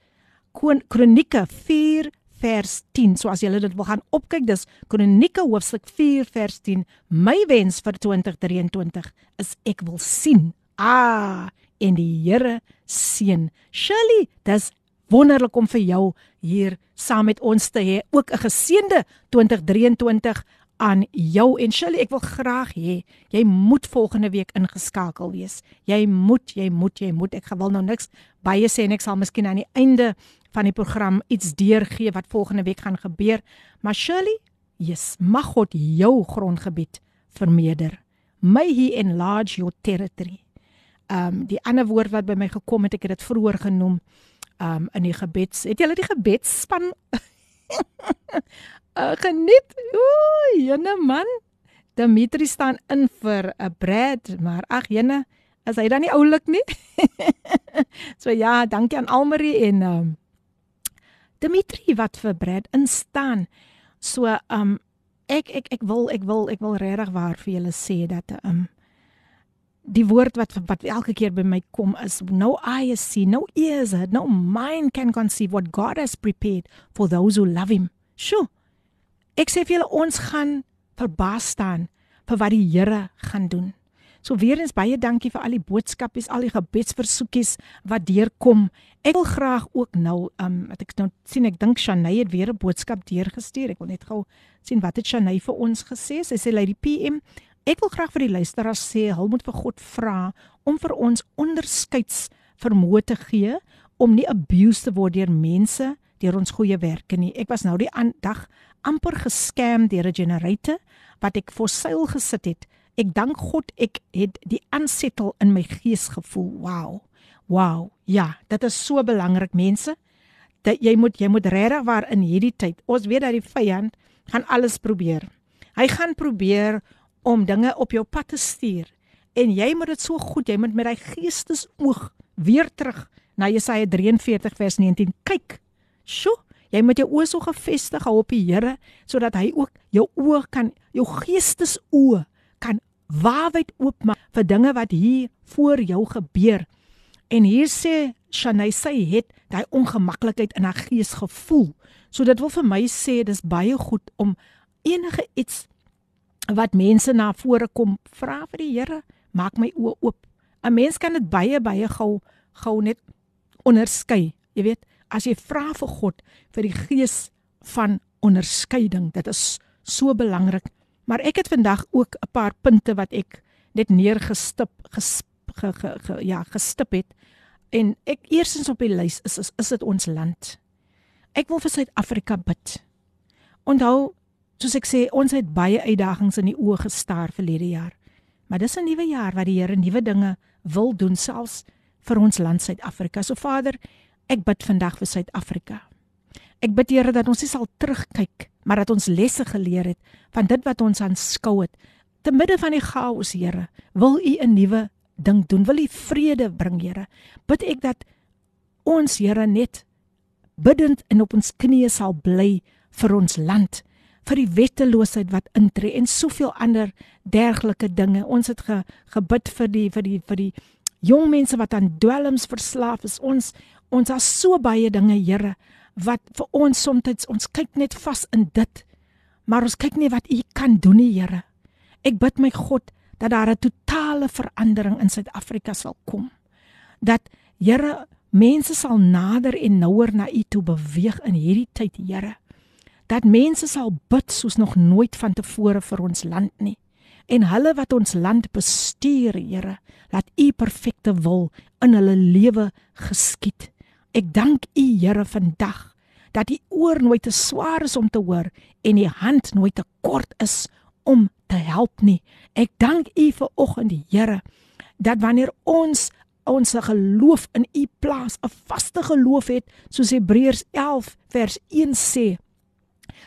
Kronieke 4 vers 10. So as julle dit wil gaan opkyk, dis Kronieke hoofstuk 4 vers 10. My wens vir 2023 is ek wil sien. Ah, en die Here seën. Shirley, dis wonderlik om vir jou hier saam met ons te hê. Ook 'n geseënde 2023 aan jou en Shirley. Ek wil graag hê jy moet volgende week ingeskakel wees. Jy moet, jy moet, jy moet. Ek wil nou niks baie sê en ek sal miskien aan die einde van die program iets deurgee wat volgende week gaan gebeur. Maar Shirley, yes, mag God jou grondgebied vermeerder. May he enlarge your territory. Um die ander woord wat by my gekom het, ek het dit vroeër genoem um in die gebeds. Het julle die gebedsspan uh, geniet? Ooh, jene man. Dimitri staan in vir 'n Brad, maar ag jene, is hy dan nie oulik nie? so ja, dankie aan Almarie en um Dimitri wat vir Brad instaan. So um ek ek ek wil ek wil ek wil regtig waar vir julle sê dat um die woord wat wat elke keer by my kom is no eyes see no ears heard no mind can conceive what God has prepared for those who love him. Sjoe. Ek sê vir julle ons gaan verbaas staan vir wat die Here gaan doen. So weer eens baie dankie vir al die boodskapies, al die gebedsversoekies wat deurkom. Ek wil graag ook nou um wat ek nou sien ek dink Shanay het weer 'n boodskap deurgestuur. Ek wil net gou sien wat het Shanay vir ons gesê. Sy sê lei die PM Ek wil graag vir die luisteraars sê, hulle moet vir God vra om vir ons onderskeids vermoë te gee om nie abused te word deur mense deur ons goeie werke nie. Ek was nou die dag amper geskam deur 'n generator wat ek vir seil gesit het. Ek dank God ek het die aansettel in my gees gevoel. Wow. Wow. Ja, dit is so belangrik mense dat jy moet jy moet regtig waar in hierdie tyd. Ons weet dat die vyand gaan alles probeer. Hy gaan probeer om dinge op jou pad te stuur. En jy moet dit so goed, jy moet met daai geestesoog weer terug na Jesaja 43 vers 19 kyk. Sjoe, jy moet jou oë so gefestig hou op die Here sodat hy ook jou oë kan jou geestesoë waarwyd oopmaak vir dinge wat hier voor jou gebeur. En hier sê Shanay sy het daai ongemaklikheid in haar gees gevoel. So dit wil vir my sê dis baie goed om enige iets wat mense na vore kom vra vir die Here, maak my oë oop. 'n Mens kan dit baie baie gou gou net onderskei. Jy weet, as jy vra vir God vir die gees van onderskeiding, dit is so belangrik. Maar ek het vandag ook 'n paar punte wat ek net neergestip gesp, ge, ge, ge, ja, gestip het. En ek eersins op die lys is is, is dit ons land. Ek wil vir Suid-Afrika bid. Onthou soos ek sê, ons het baie uitdagings in die oë gestaar verlede jaar. Maar dis 'n nuwe jaar wat die Here nuwe dinge wil doen selfs vir ons land Suid-Afrika. So Vader, Ek bid vandag vir Suid-Afrika. Ek bid Here dat ons nie sal terugkyk, maar dat ons lesse geleer het van dit wat ons aanskou het. Te midde van die chaos, Here, wil U 'n nuwe ding doen. Wil U vrede bring, Here? Bid ek dat ons Here net bidend en op ons knieë sal bly vir ons land vir die wetteloosheid wat intree en soveel ander dergelike dinge. Ons het ge, gebid vir die vir die vir die jong mense wat aan dwelms verslaaf is. Ons ons het so baie dinge, Here, wat vir ons soms ons kyk net vas in dit. Maar ons kyk nie wat U kan doen nie, Here. Ek bid my God dat daar 'n totale verandering in Suid-Afrika sal kom. Dat Here mense sal nader en nouer na U toe beweeg in hierdie tyd, Here. Dat mense sal bid soos nog nooit vantevore vir ons land nie. En hulle wat ons land bestuur, Here, laat U perfekte wil in hulle lewe geskied. Ek dank U, Here, vandag dat die oor nooit te swaar is om te hoor en die hand nooit te kort is om te help nie. Ek dank U vir oggend, Here, dat wanneer ons ons geloof in U plaas, 'n vaste geloof het, soos Hebreërs 11 vers 1 sê,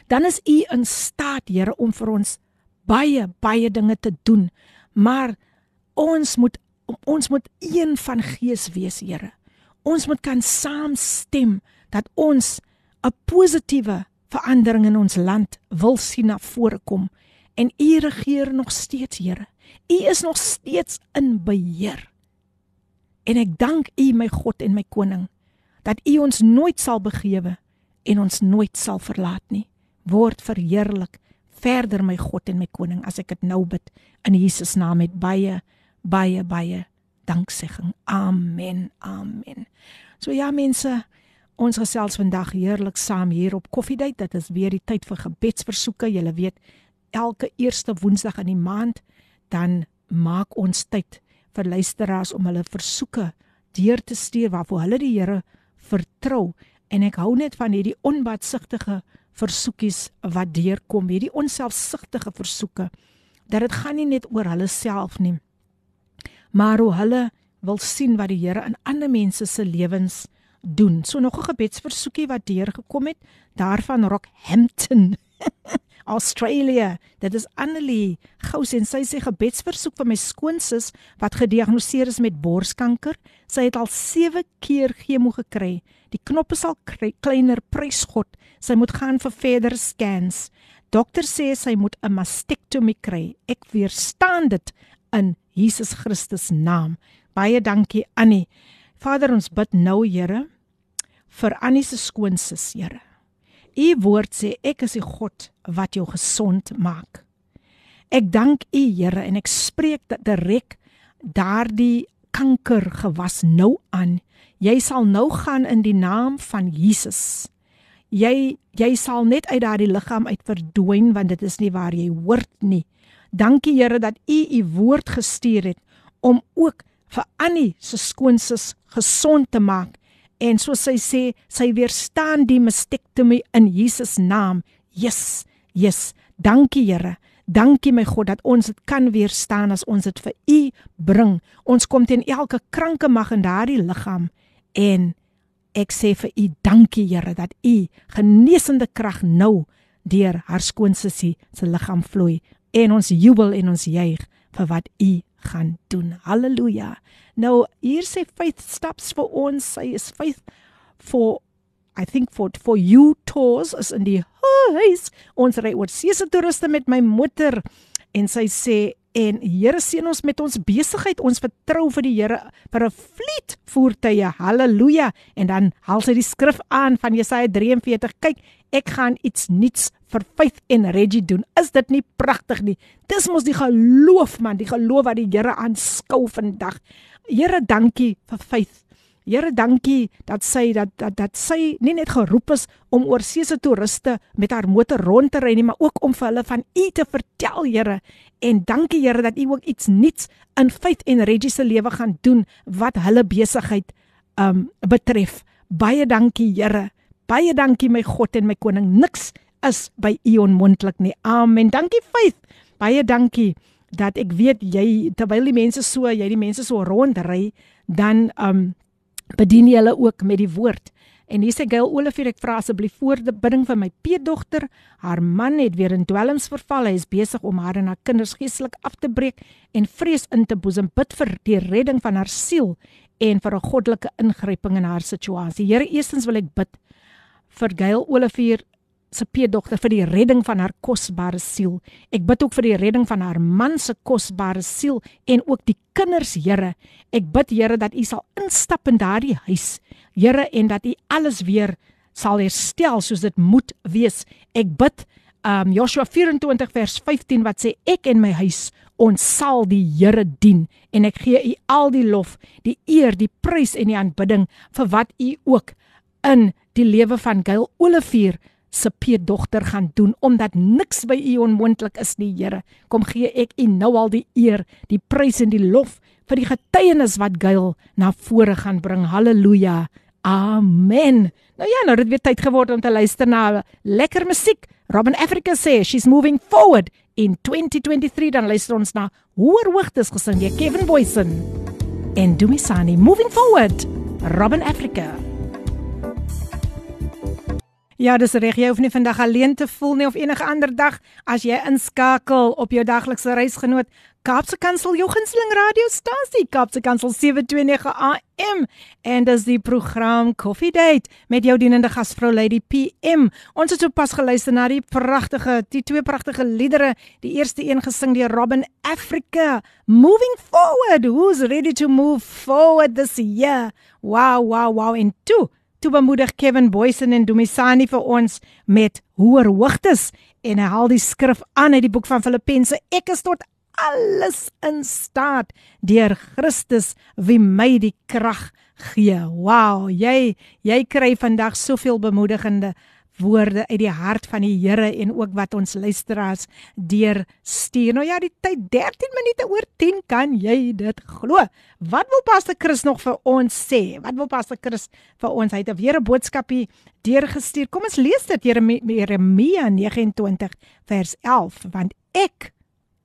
dan is U in staat, Here, om vir ons baie baie dinge te doen. Maar ons moet ons moet een van gees wees, Here. Ons moet kan saamstem dat ons 'n positiewe verandering in ons land wil sien na vore kom en U regeer nog steeds, Here. U is nog steeds in beheer. En ek dank U, my God en my koning, dat U ons nooit sal begewe en ons nooit sal verlaat nie. Word verheerlik verder my God en my koning as ek dit nou bid in Jesus naam met baie baie baie danksegging. Amen. Amen. So ja mense, ons gesels vandag heerlik saam hier op Koffiedייט. Dit is weer die tyd vir gebedsversoeke. Julle weet, elke eerste woensdag in die maand dan maak ons tyd vir luisteraars om hulle versoeke deur te stuur waarvoor hulle die Here vertrou en ek hou net van hierdie onbatsigtige versoekies wat deurkom hierdie onselfsugtige versoeke dat dit gaan nie net oor hulle self nie maar hoe hulle wil sien wat die Here in ander mense se lewens doen so nog 'n gebedsversoekie wat deurgekom het daarvan Rockhampton Australia. Dit is Annelie Gous en sy sê gebedsversoek vir my skoonsis wat gediagnoseer is met borskanker. Sy het al 7 keer chemo gekry. Die knoppe sal kleiner, prys God. Sy moet gaan vir verdere scans. Dokter sê sy moet 'n mastektomie kry. Ek weerstaan dit in Jesus Christus naam. Baie dankie Annie. Vader ons bid nou Here vir Annie se skoonsis, Here. U woord sê ek is die God wat jou gesond maak. Ek dank U Here en ek spreek dat direk daardie kanker gewas nou aan. Jy sal nou gaan in die naam van Jesus. Jy jy sal net uit daardie liggaam uit verdwyn want dit is nie waar jy hoort nie. Dankie Here dat U U woord gestuur het om ook vir Annie se skoonsis gesond te maak En soos sy sê, sy weerstaan die mastektomie in Jesus naam. Yes, yes. Dankie Here. Dankie my God dat ons dit kan weerstaan as ons dit vir U bring. Ons kom teen elke kranke mag in daardie liggaam en ek sê vir U dankie Here dat U genesende krag nou deur haar skoonsussie se liggaam vloei en ons jubel en ons juig vir wat U gaan doen. Halleluja. Nou hier sê faith steps vir ons. Sy is faith for I think for for you tours is in die huis. Ons ry oor see se toeriste met my motor en sy sê en Here seën ons met ons besigheid. Ons vertrou vir die Here vir 'n vliet voertuie. Halleluja. En dan haal sy die skrif aan van Jesaja 43. Kyk, ek gaan iets nuuts vir Faith en Reggie doen. Is dit nie pragtig nie? Dis mos die geloof man, die geloof wat die Here aanskou vandag. Here, dankie vir Faith. Here, dankie dat sy dat dat dat sy nie net geroep is om oor see se toeriste met haar motor rond te ry nie, maar ook om vir hulle van U te vertel, Here. En dankie Here dat U ook iets nuuts in Faith en Reggie se lewe gaan doen wat hulle besigheid um betref. Baie dankie Here. Baie dankie my God en my koning. Niks is by U onmoontlik nie. Amen. Dankie Faith. Baie dankie dat ek weet jy terwyl die mense so, jy die mense so rondry, dan um bedien julle ook met die woord. En hier sê Gail Olivier ek vra asseblief voor die bidding vir my peedogter. Haar man het weer in dwelms verval. Hy is besig om haar en haar kinders geestelik af te breek en vrees in te boesem. Bid vir die redding van haar siel en vir 'n goddelike ingryping in haar situasie. Here, eerstens wil ek bid vir Gail Olivier se peedogter vir die redding van haar kosbare siel. Ek bid ook vir die redding van haar man se kosbare siel en ook die kinders, Here. Ek bid Here dat U sal instap in daardie huis, Here, en dat U alles weer sal herstel soos dit moet wees. Ek bid um Joshua 24 vers 15 wat sê ek en my huis ons sal die Here dien en ek gee u al die lof, die eer, die prys en die aanbidding vir wat u ook in die lewe van Gail Olivier se peedogter gaan doen omdat niks by u onmoontlik is nie Here. Kom gee ek u nou al die eer, die prys en die lof vir die getuienis wat Gail na vore gaan bring. Halleluja. Amen. Nou ja, nou het dit weer tyd geword om te luister na lekker musiek. Robin Africa sê she's moving forward in 2023 dan luister ons na Hoër Hoogtes gesing deur Kevin Boysen en Dumisani moving forward. Robin Africa. Ja, dis reg. Jy hoef nie vandag alleen te voel nie of enige ander dag as jy inskakel op jou daglikse reisgenoot Kaapse Kansel jou gunsteling radiostasie Kaapse Kansel 729 AM en dis die program Coffee Date met jou dienende gasvrou Lady PM. Ons het sopas geluister na die pragtige, die twee pragtige liedere. Die eerste een gesing deur Robin Africa, Moving Forward. Who's ready to move forward this year? Wow, wow, wow. En toe toe bemoedig Kevin Boysen en Dumisani vir ons met hoër hoogtes. En hy haal die skrif aan uit die boek van Filippense ek is tot alles in staat deur Christus wie my die krag gee. Wow jy jy kry vandag soveel bemoedigende woorde uit die hart van die Here en ook wat ons luisteraars deur stuur. Nou ja, die tyd 13 minute oor 10 kan jy dit glo. Wat wil Pastor Chris nog vir ons sê? Wat wil Pastor Chris vir ons? Hy het weer 'n boodskapie deurgestuur. Kom ons lees dit Jeremia 29 vers 11 want ek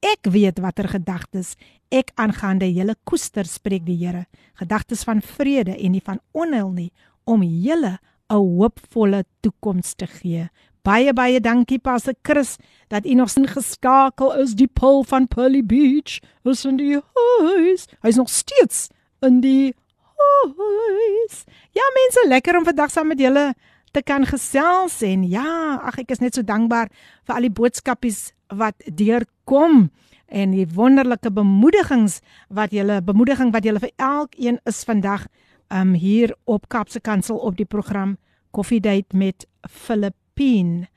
ek weet watter gedagtes ek aangaande julle koester spreek die Here. Gedagtes van vrede en nie van onheil nie om julle 'n hoopvolle toekoms te gee. Baie baie dankie Pastor Chris dat u nog sin geskakel is die pul van Pearly Beach. Is in die huis. Hy's nog steeds in die huis. Ja mense, lekker om vandag saam met julle te kan gesels en ja, ag ek is net so dankbaar vir al die boodskapies wat deurkom en die wonderlike bemoedigings wat julle bemoediging wat julle vir elkeen is vandag um hier op Kapse Kansel op die program Coffee Date met Filippine.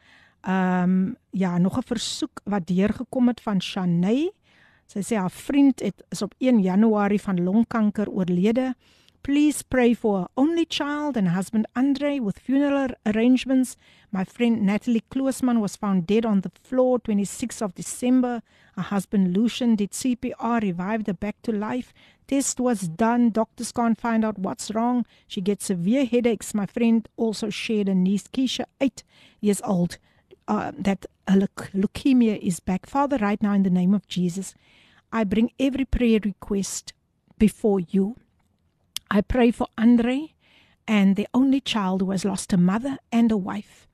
Um ja, nog 'n versoek wat deurgekom het van Shanay. Sy sê haar vriend het is op 1 Januarie van longkanker oorlede. Please pray for only child and husband Andre with funeral arrangements. My friend Natalie Kloosman was found dead on the floor 26th of December. Her husband Lucian did CPR, revived her back to life. Test was done. Doctors can't find out what's wrong. She gets severe headaches. My friend also shared a niece, Keisha, eight years old, uh, that leukemia is back. Father, right now, in the name of Jesus, I bring every prayer request before you. I pray for Andre and the only child who has lost a mother and a wife.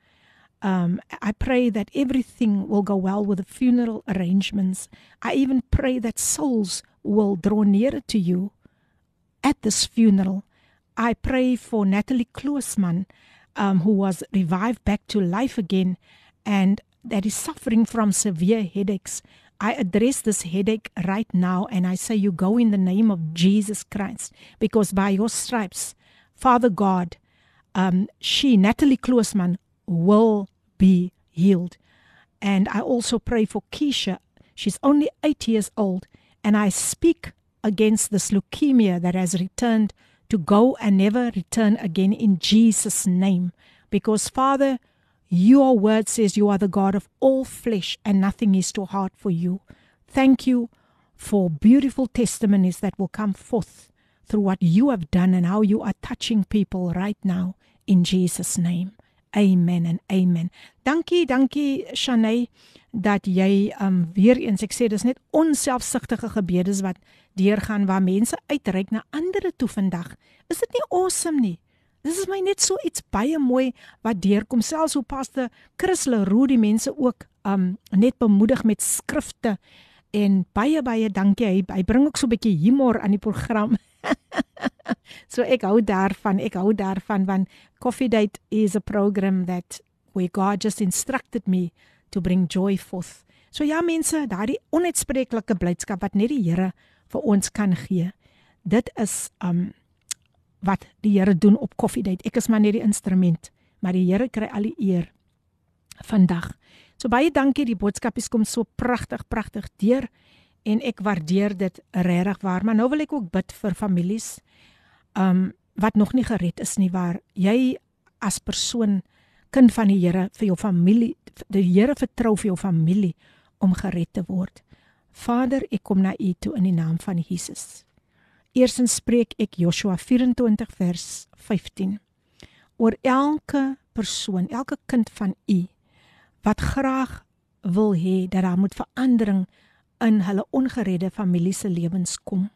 Um, I pray that everything will go well with the funeral arrangements. I even pray that souls will draw nearer to you at this funeral. I pray for Natalie Kloosman, um, who was revived back to life again and that is suffering from severe headaches. I address this headache right now and I say, You go in the name of Jesus Christ, because by your stripes, Father God, um, she, Natalie Kloosman, will be healed. And I also pray for Keisha. She's only eight years old, and I speak against this leukemia that has returned to go and never return again in Jesus' name. Because, Father, your word says you are the God of all flesh and nothing is too hard for you. Thank you for beautiful testimonies that will come forth through what you have done and how you are touching people right now in Jesus' name. Amen en amen. Dankie, dankie Shanay dat jy um weer eens ek sê dis net onselfsugtige gebedes wat deurgaan waar mense uitreik na ander toe vandag. Is dit nie awesome nie? Dis is my net so iets baie mooi wat deurkom selfs hoe paste Chris Leroux die mense ook um net bemoedig met skrifte en baie baie dankie hy, hy bring ook so 'n bietjie humor aan die program. so ek hou daarvan, ek hou daarvan want Coffee Date is a program that where God just instructed me to bring joy forth. So ja mense, daardie onuitspreeklike blydskap wat net die Here vir ons kan gee. Dit is um wat die Here doen op Coffee Date. Ek is maar net die instrument, maar die Here kry al die eer vandag. So baie dankie, die boodskapies kom so pragtig, pragtig deur en ek waardeer dit regtig waar. Maar nou wil ek ook bid vir families um wat nog nie gered is nie waar jy as persoon kind van die Here vir jou familie die Here vertrou vir jou familie om gered te word. Vader, ek kom na U toe in die naam van Jesus. Eerstens spreek ek Joshua 24 vers 15 oor elke persoon, elke kind van U wat graag wil hê dat daar moet verandering in hulle ongeredde familie se lewens kom.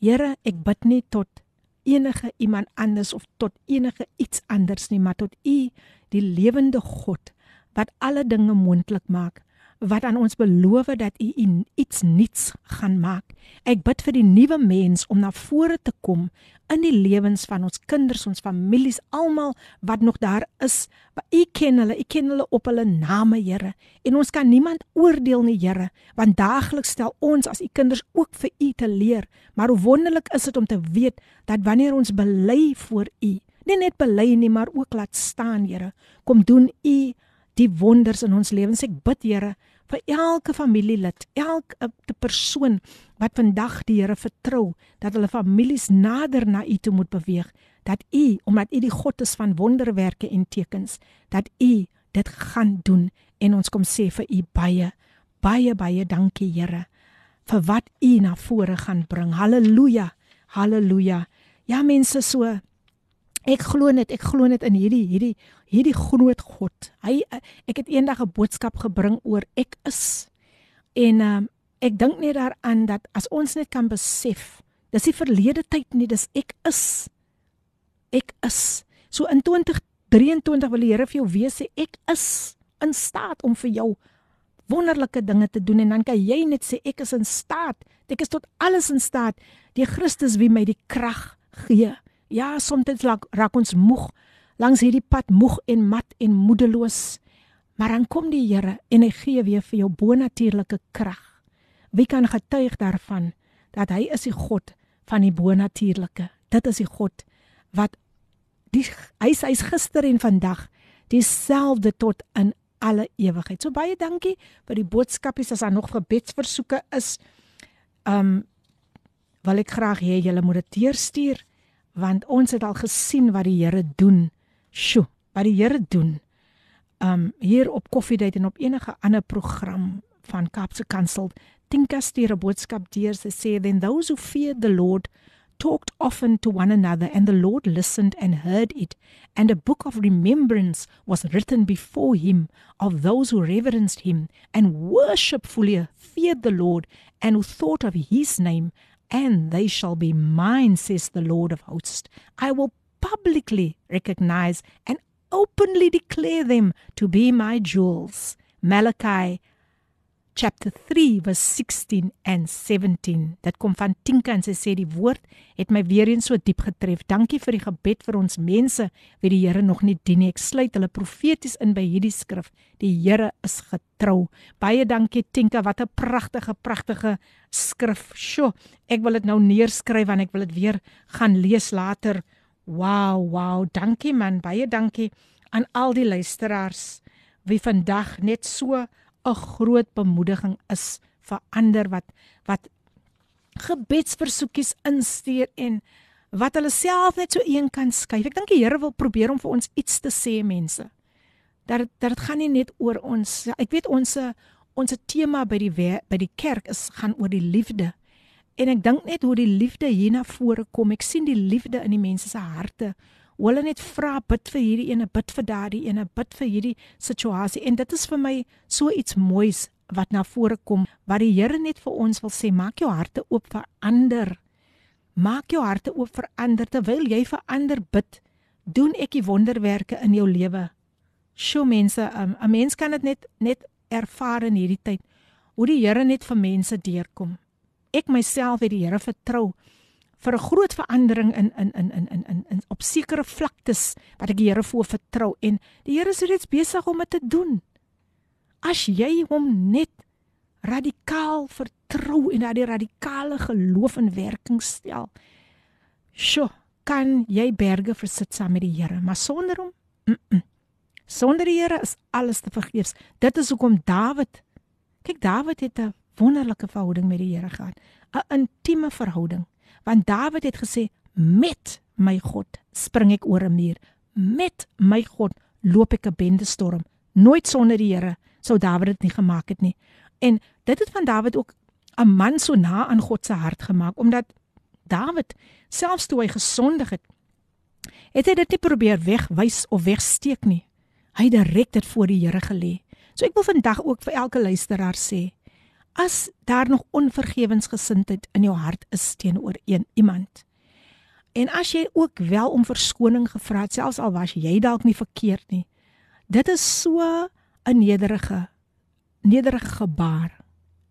Here, ek bid nie tot enige iemand anders of tot enige iets anders nie, maar tot U, die lewende God wat alle dinge moontlik maak wat aan ons beloof dat u iets nuuts gaan maak. Ek bid vir die nuwe mens om na vore te kom in die lewens van ons kinders, ons families, almal wat nog daar is. U ken hulle, u ken hulle op hulle name, Here. En ons kan niemand oordeel nie, Here, want daagliks stel ons as u kinders ook vir u te leer. Maar hoe wonderlik is dit om te weet dat wanneer ons bely voor u, nie net bely nie, maar ook laat staan, Here, kom doen u die wonders in ons lewens. Ek bid, Here, vir elke familielid, elke persoon wat vandag die Here vertrou dat hulle families nader na U toe moet beweeg, dat U, omdat U die God is van wonderwerke en tekens, dat U dit gaan doen en ons kom sê vir U baie baie baie dankie Here vir wat U na vore gaan bring. Halleluja. Halleluja. Ja mense so Ek glo net, ek glo net in hierdie hierdie hierdie groot God. Hy ek het eendag 'n boodskap gebring oor ek is. En ehm um, ek dink net daaraan dat as ons net kan besef, dis die verlede tyd nie, dis ek is. Ek is. So in 2023 wil die Here vir jou weet sê ek is in staat om vir jou wonderlike dinge te doen en dan kan jy net sê ek is in staat. Ek is tot alles in staat. Die Christus wie my die krag gee. Ja, soms raak, ons moeg langs hierdie pad moeg en mat en moedeloos. Maar dan kom die Here en hy gee weer vir jou bonatuurlike krag. Wie kan getuig daarvan dat hy is die God van die bonatuurlike? Dit is die God wat die hy's hy's gister en vandag dieselfde tot in alle ewigheid. So baie dankie vir die boodskapies as daar nog gebedsversoeke is. Um wil ek graag hê julle moet dit deurstuur want ons het al gesien wat die Here doen. Sjoe, wat die Here doen. Um hier op Coffee Date en op enige ander program van Kaapse Kansel, Tinka stuur 'n boodskap deur se sê then those who feared the Lord talked often to one another and the Lord listened and heard it and a book of remembrance was written before him of those who reverenced him and worshipfully feared the Lord and who thought of his name and they shall be mine, says the Lord of hosts. I will publicly recognize and openly declare them to be my jewels. Malachi chapter 3 verse 16 and 17. Dit kom van Tinka en sy sê die woord het my weer eens so diep getref. Dankie vir die gebed vir ons mense wie die Here nog nie dien nie. Ek sluit hulle profeties in by hierdie skrif. Die Here is getrou. Baie dankie Tinka, wat 'n pragtige pragtige skrif. Sjoe, ek wil dit nou neerskryf want ek wil dit weer gaan lees later. Wow, wow. Dankie man, baie dankie aan al die luisteraars wie vandag net so 'n groot bemoediging is vir ander wat wat gebedsversoekies instuur en wat hulle self net so een kan skuif. Ek dink die Here wil probeer om vir ons iets te sê mense. Dat dat dit gaan nie net oor ons. Ek weet ons ons tema by die by die kerk is gaan oor die liefde. En ek dink net hoe die liefde hier na vore kom. Ek sien die liefde in die mense se harte hulle net vra bid vir hierdie ene, bid vir daardie ene, bid vir hierdie situasie en dit is vir my so iets moois wat na vore kom wat die Here net vir ons wil sê, maak jou harte oop vir ander. Maak jou harte oop vir ander terwyl jy vir ander bid. Doen ek die wonderwerke in jou lewe. Sjoe mense, um, 'n mens kan dit net net ervaar in hierdie tyd hoe die Here net vir mense deurkom. Ek myself het die Here vertrou vir 'n groot verandering in in in in in in, in op sekere vlaktes wat ek die Here voor vertrou en die Here is reeds besig om dit te doen. As jy hom net radikaal vertrou en daardie radikale geloof in werking stel. Sjoe, kan jy berge versit saam met die Here, maar sonder hom? Mm -mm. Sonder die Here is alles te vergeefs. Dit is hoekom Dawid kyk Dawid het 'n wonderlike verhouding met die Here gehad, 'n intieme verhouding. Want Dawid het gesê, "Met my God spring ek oor 'n muur. Met my God loop ek 'n bendestorm. Nooit sonder die Here sou Dawid dit nie gemaak het nie." En dit het van Dawid ook 'n man so na aan God se hart gemaak omdat Dawid selfs toe hy gesondig het, het hy dit nie probeer wegwys of wegsteek nie. Hy het direk dit voor die Here gelê. So ek wil vandag ook vir elke luisteraar sê, as daar nog onvergewensgesindheid in jou hart is teenoor een iemand, en as jy ook wel om verskoning gevra het, selfs al was jy dalk nie verkeerd nie, dit is so 'n nederige nederige gebaar.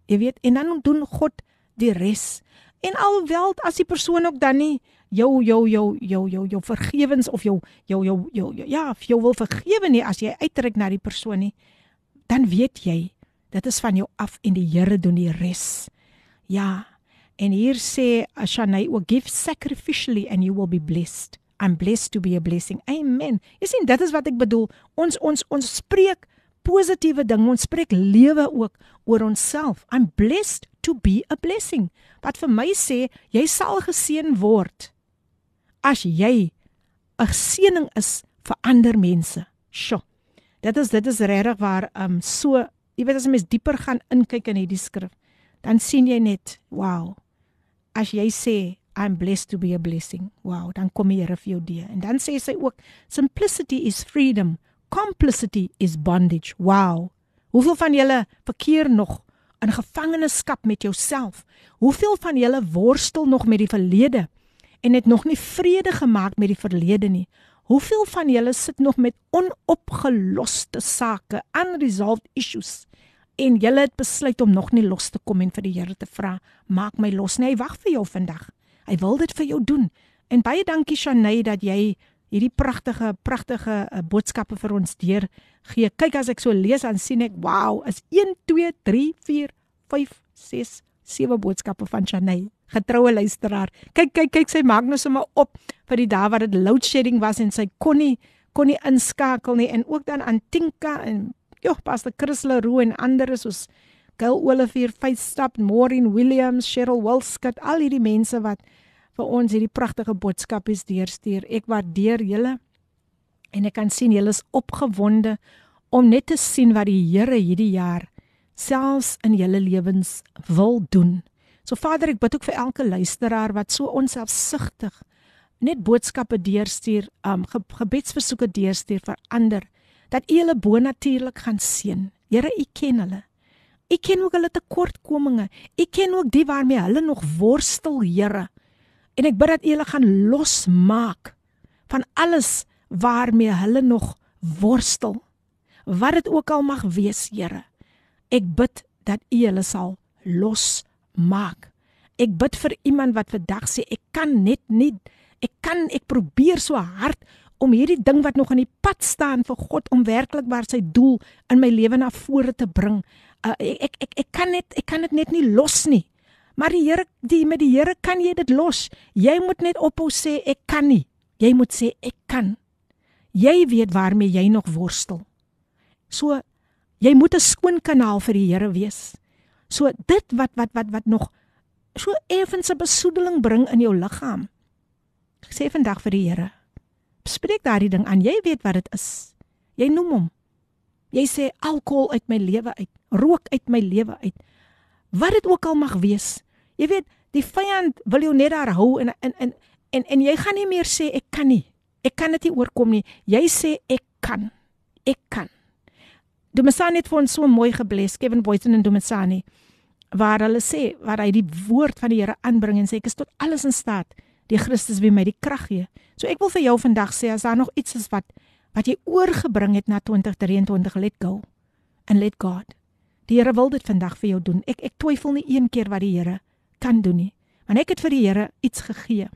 Jy weet, en dan doen God die res. En alwel as die persoon ook dan nie jou jou jou jou jou jou vergewens of jou jou jou jou, jou ja, jou wil vergewe nie as jy uitreik na die persoon nie, dan weet jy dit is van jou af en die Here doen die res. Ja. En hier sê Ashanay, "O give sacrificially and you will be blessed." I'm blessed to be a blessing. Amen. Jy sien, dit is wat ek bedoel. Ons ons ons spreek positiewe ding. Ons spreek lewe ook oor onsself. I'm blessed to be a blessing. Wat vir my sê, jy sal geseën word as jy 'n seëning is vir ander mense. Sjoe. Dit is dit is regtig waar um so, jy weet as 'n mens dieper gaan inkyk in hierdie skrif, dan sien jy net, wow. As jy sê I'm blessed to be a blessing. Wow, dan kom die Here vir jou deur. En dan sê sy ook simplicity is freedom. Complicity is bondage. Wow. Hoeveel van julle verkeer nog in gevangenskap met jouself? Hoeveel van julle worstel nog met die verlede en het nog nie vrede gemaak met die verlede nie? Hoeveel van julle sit nog met onopgeloste sake, unresolved issues? En julle het besluit om nog nie los te kom en vir die Here te vra, maak my los nie. Hy wag vir jou vandag. Hy wil dit vir jou doen. En baie dankie Shanay dat jy hierdie pragtige pragtige uh, boodskappe vir ons deur gee. Kyk as ek so lees dan sien ek wow, is 1 2 3 4 5 6 7 boodskappe van Chanay. Getroue luisteraar. Kyk kyk kyk sy maak nou sommer op vir die dae wat dit load shedding was en sy kon nie kon nie inskakel nie en ook dan aan Tinka en ja, Pastor Chris Leroux en ander soos Gail Olivier, Faith Stap, Maureen Williams, Cheryl Wilskut, al hierdie mense wat vir ons hierdie pragtige boodskapies deurstuur. Ek waardeer julle en ek kan sien julle is opgewonde om net te sien wat die Here hierdie jaar selfs in julle lewens wil doen. So Vader, ek bid ook vir elke luisteraar wat so onselfsugtig net boodskappe deurstuur, um ge gebedsversoeke deurstuur vir ander dat U hulle bonatuurlik gaan seën. Here, U ken hulle. U ken ook hulle tekortkominge. U ken ook die waarmee hulle nog worstel, Here. En ek bid dat U hulle gaan losmaak van alles waarmee hulle nog worstel. Wat dit ook al mag wees, Here. Ek bid dat U hulle sal losmaak. Ek bid vir iemand wat vandag sê ek kan net nie ek kan ek probeer so hard om hierdie ding wat nog aan die pad staan vir God om werklik waar sy doel in my lewe na vore te bring. Uh, ek, ek ek ek kan net ek kan dit net nie los nie. Maar die Here, die met die Here kan jy dit los. Jy moet net ophou sê ek kan nie. Jy moet sê ek kan. Jy weet waarmee jy nog worstel. So jy moet 'n skoon kanaal vir die Here wees. So dit wat wat wat wat nog so effens 'n besoedeling bring in jou liggaam. Ek sê vandag vir die Here. Spreek daardie ding aan. Jy weet wat dit is. Jy noem hom. Jy sê alkohol uit my lewe uit, rook uit my lewe uit. Wat dit ook al mag wees. Jy weet, die vyand wil jou net daar hou en en en en, en jy gaan nie meer sê ek kan nie. Ek kan dit nie oorkom nie. Jy sê ek kan. Ek kan. Domisani het vir ons so mooi gebless, Kevin Boyton en Domisani, waar hulle sê waar hy die woord van die Here aanbring en sê ek is tot alles in staat die Christus wie my die krag gee. So ek wil vir jou vandag sê as daar nog iets is wat wat jy oorgebring het na 2023, let go and let God. Die Here wil dit vandag vir jou doen. Ek ek twyfel nie een keer wat die Here kan doen nie. Want ek het vir die Here iets gegee.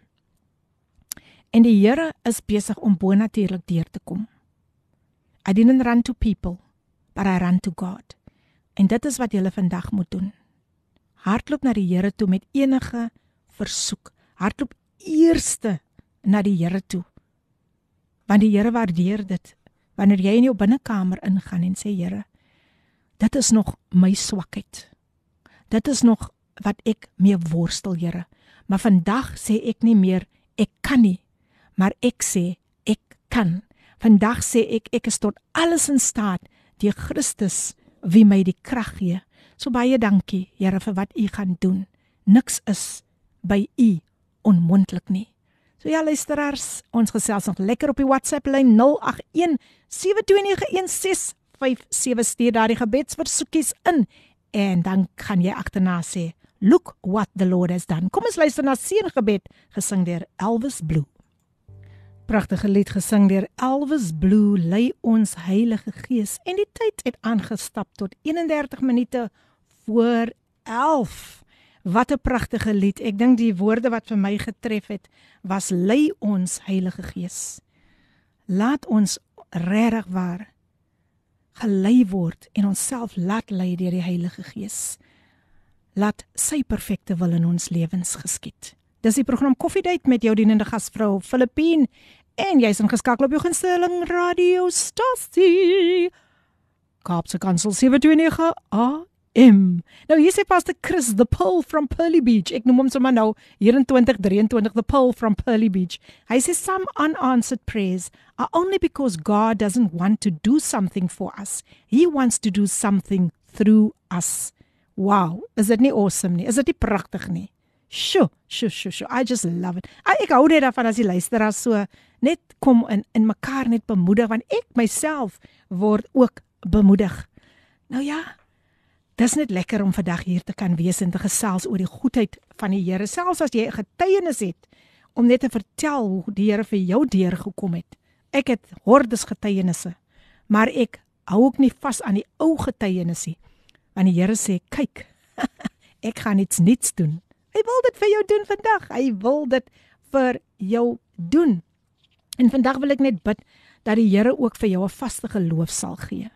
En die Here is besig om bonatuurlik deur te kom. I didn't run to people, but I ran to God. En dit is wat jy vandag moet doen. Hardloop na die Here toe met enige versoek. Hardloop eerste na die Here toe. Want die Here waardeer dit wanneer jy in jou binnekamer ingaan en sê Here, dit is nog my swakheid. Dit is nog wat ek mee worstel, Here. Maar vandag sê ek nie meer ek kan nie, maar ek sê ek kan. Vandag sê ek ek is tot alles in staat deur Christus wie my die krag gee. So baie dankie, Here, vir wat U gaan doen. Niks is by U onmoontlik nie. So ja luisteraars, ons gesels nog lekker op die WhatsApp lyn 081 72916 0765 stuur daardie gebedsversoekies in en dan gaan jy agterna sê look what the lord has done. Kom ons luister na seëngebed gesing deur Elvis Blue. Pragtige lied gesing deur Elvis Blue lei ons Heilige Gees en die tyd het aangestap tot 31 minute voor 11 Wat 'n pragtige lied. Ek dink die woorde wat vir my getref het was lei ons Heilige Gees. Laat ons regtig waar gelei word en onsself laat lei deur die Heilige Gees. Laat sy perfekte wil in ons lewens geskied. Dis die program Koffiedייט met jou dienende gasvrou Filippine en jy's ingeskakel op jou gunsteling radiostasie. Kaapse Kansel 729 A M. Nou hier sê Pastor Chris the Pearl from Pearly Beach. Ek noem hom sommer nou hier in 2023 the Pearl from Pearly Beach. Hy sê some unanswered prayers are only because God doesn't want to do something for us. He wants to do something through us. Wow, is dit nie awesome nie? Is dit nie pragtig nie? Sjoe, sjoe, sjoe, sjoe. I just love it. Ek hou net daarvan as die luisteraars so net kom in in mekaar net bemoedig want ek myself word ook bemoedig. Nou ja, Dis net lekker om vandag hier te kan wees en te gesels oor die goedheid van die Here, selfs as jy 'n getuienis het om net te vertel hoe die Here vir jou deurgekom het. Ek het hordes getuienisse, maar ek hou ook nie vas aan die ou getuienisie. Want die Here sê, "Kyk, ek gaan iets nuuts doen." Hy wil dit vir jou doen vandag. Hy wil dit vir jou doen. En vandag wil ek net bid dat die Here ook vir jou 'n vaste geloof sal gee.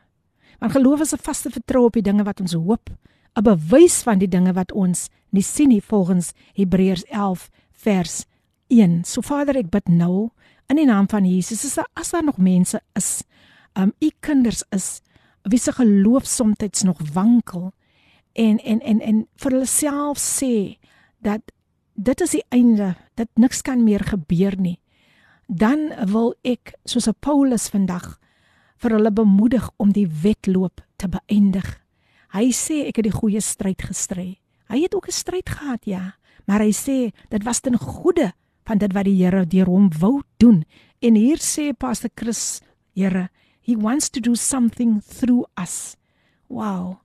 Want geloof is 'n vaste vertroue op die dinge wat ons hoop, 'n bewys van die dinge wat ons nie sien nie volgens Hebreërs 11 vers 1. So Vader, ek bid nou in die naam van Jesus, as daar, as daar nog mense is, um u kinders is wie se geloof soms nog wankel en en en en vir hulle self sê dat dit is die einde, dat niks kan meer gebeur nie. Dan wil ek soos Paulus vandag vir hulle bemoedig om die wedloop te beëindig. Hy sê ek het die goeie stryd gestry. Hy het ook 'n stryd gehad, ja, maar hy sê dit was ten goeie van dit wat die Here deur hom wou doen. En hier sê Pastor Chris, Here, he wants to do something through us. Wow.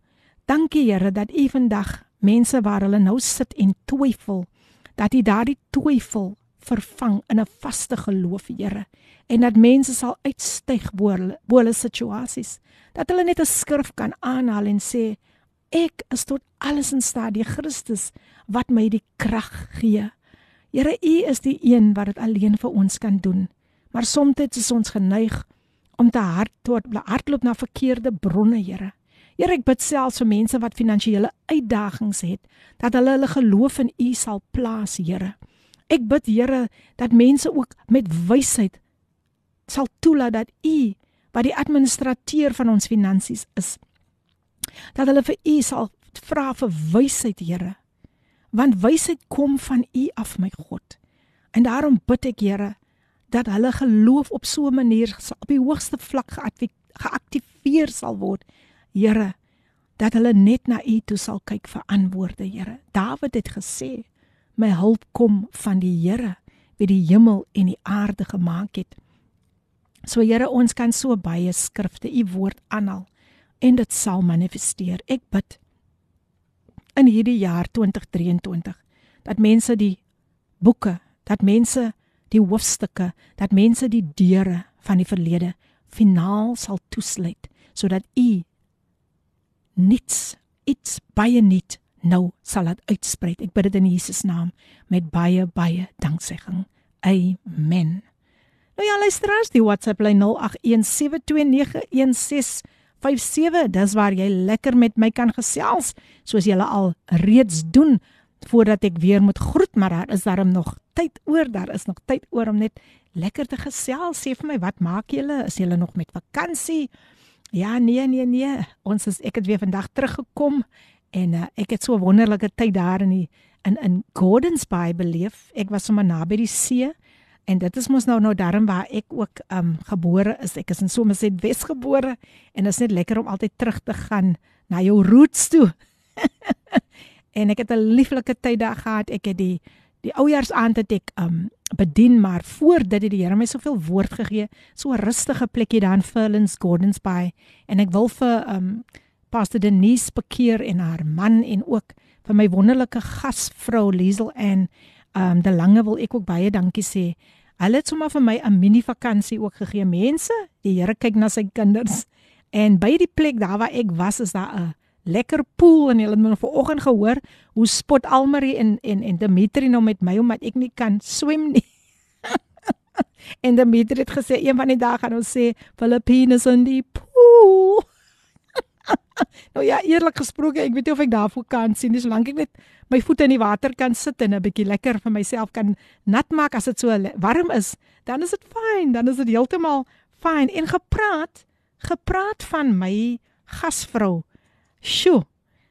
Dankie Here dat U vandag mense waar hulle nou sit en twyfel, dat U daardie twyfel vervang in 'n vaste geloof, Here en dat mense sal uitstyg bo hulle situasies. Dat hulle net 'n skrif kan aanhaal en sê ek is tot alles in staat deur Christus wat my die krag gee. Here, U is die een wat dit alleen vir ons kan doen. Maar soms is ons geneig om te hard tot hardloop na verkeerde bronne, Here. Here, ek bid selfs vir mense wat finansiële uitdagings het, dat hulle hulle geloof in U sal plaas, Here. Ek bid, Here, dat mense ook met wysheid sal toelaat dat u wat die administrateur van ons finansies is dat hulle vir u sal vra vir wysheid Here. Want wysheid kom van u af my God. En daarom bid ek Here dat hulle geloof op so 'n manier op die hoogste vlak geaktiveer sal word. Here dat hulle net na u toe sal kyk vir antwoorde Here. Dawid het gesê my hulp kom van die Here wie die hemel en die aarde gemaak het So Here, ons kan so baie skrifte, u woord aanhaal en dit sal manifesteer. Ek bid in hierdie jaar 2023 dat mense die boeke, dat mense die hoofstukke, dat mense die deure van die verlede finaal sal toesluit sodat u niets iets baie nuut nou sal dit uitsprei. Ek bid dit in Jesus naam met baie baie danksegging. Amen. Nou ja, luisteraars, die WhatsApp lyn 0817291657. Dis waar jy lekker met my kan gesels, soos jy al reeds doen voordat ek weer moet groet, maar daar is daarom nog tyd oor. Daar is nog tyd oor om net lekker te gesels. Sê vir my, wat maak julle? Is julle nog met vakansie? Ja, nee, nee, nee. Ons is ek het weer vandag teruggekom en uh, ek het so 'n wonderlike tyd daar in die in in Gordons Bay beleef. Ek was sommer naby die see en dit is mos nou nou daarom waar ek ook um gebore is. Ek is in Somerset Wes gebore en dit is net lekker om altyd terug te gaan na jou roots toe. en ek het 'n lieflike tyd daar gehad. Ek het die die oujaarsaand het ek um bedien, maar voor dit het die Here my soveel woord gegee, so 'n rustige plekkie daar in Furlands Gardens Bay en ek wil vir um Pastor Denise bekeer en haar man en ook vir my wonderlike gasvrou Liesel en um De Lange wil ek ook baie dankie sê. Hulle het sommer vir my 'n mini vakansie ook gegee. Mense, die Here kyk na sy kinders. En by die plek daar waar ek was, is daar 'n lekker pool en hulle het my vanoggend gehoor hoe spot Almarie en en en Dimitri nou met my omdat ek nie kan swem nie. en Dimitri het gesê een van die dae gaan ons sê Filippines in die pool. nou ja, eerlik gesproke, ek weet nie of ek daarvoor kan sien nie solank ek net my voete in die water kan sit en 'n bietjie lekker vir myself kan nat maak as dit so warm is, dan is dit fyn, dan is dit heeltemal fyn en gepraat, gepraat van my gasvrou Sjoe.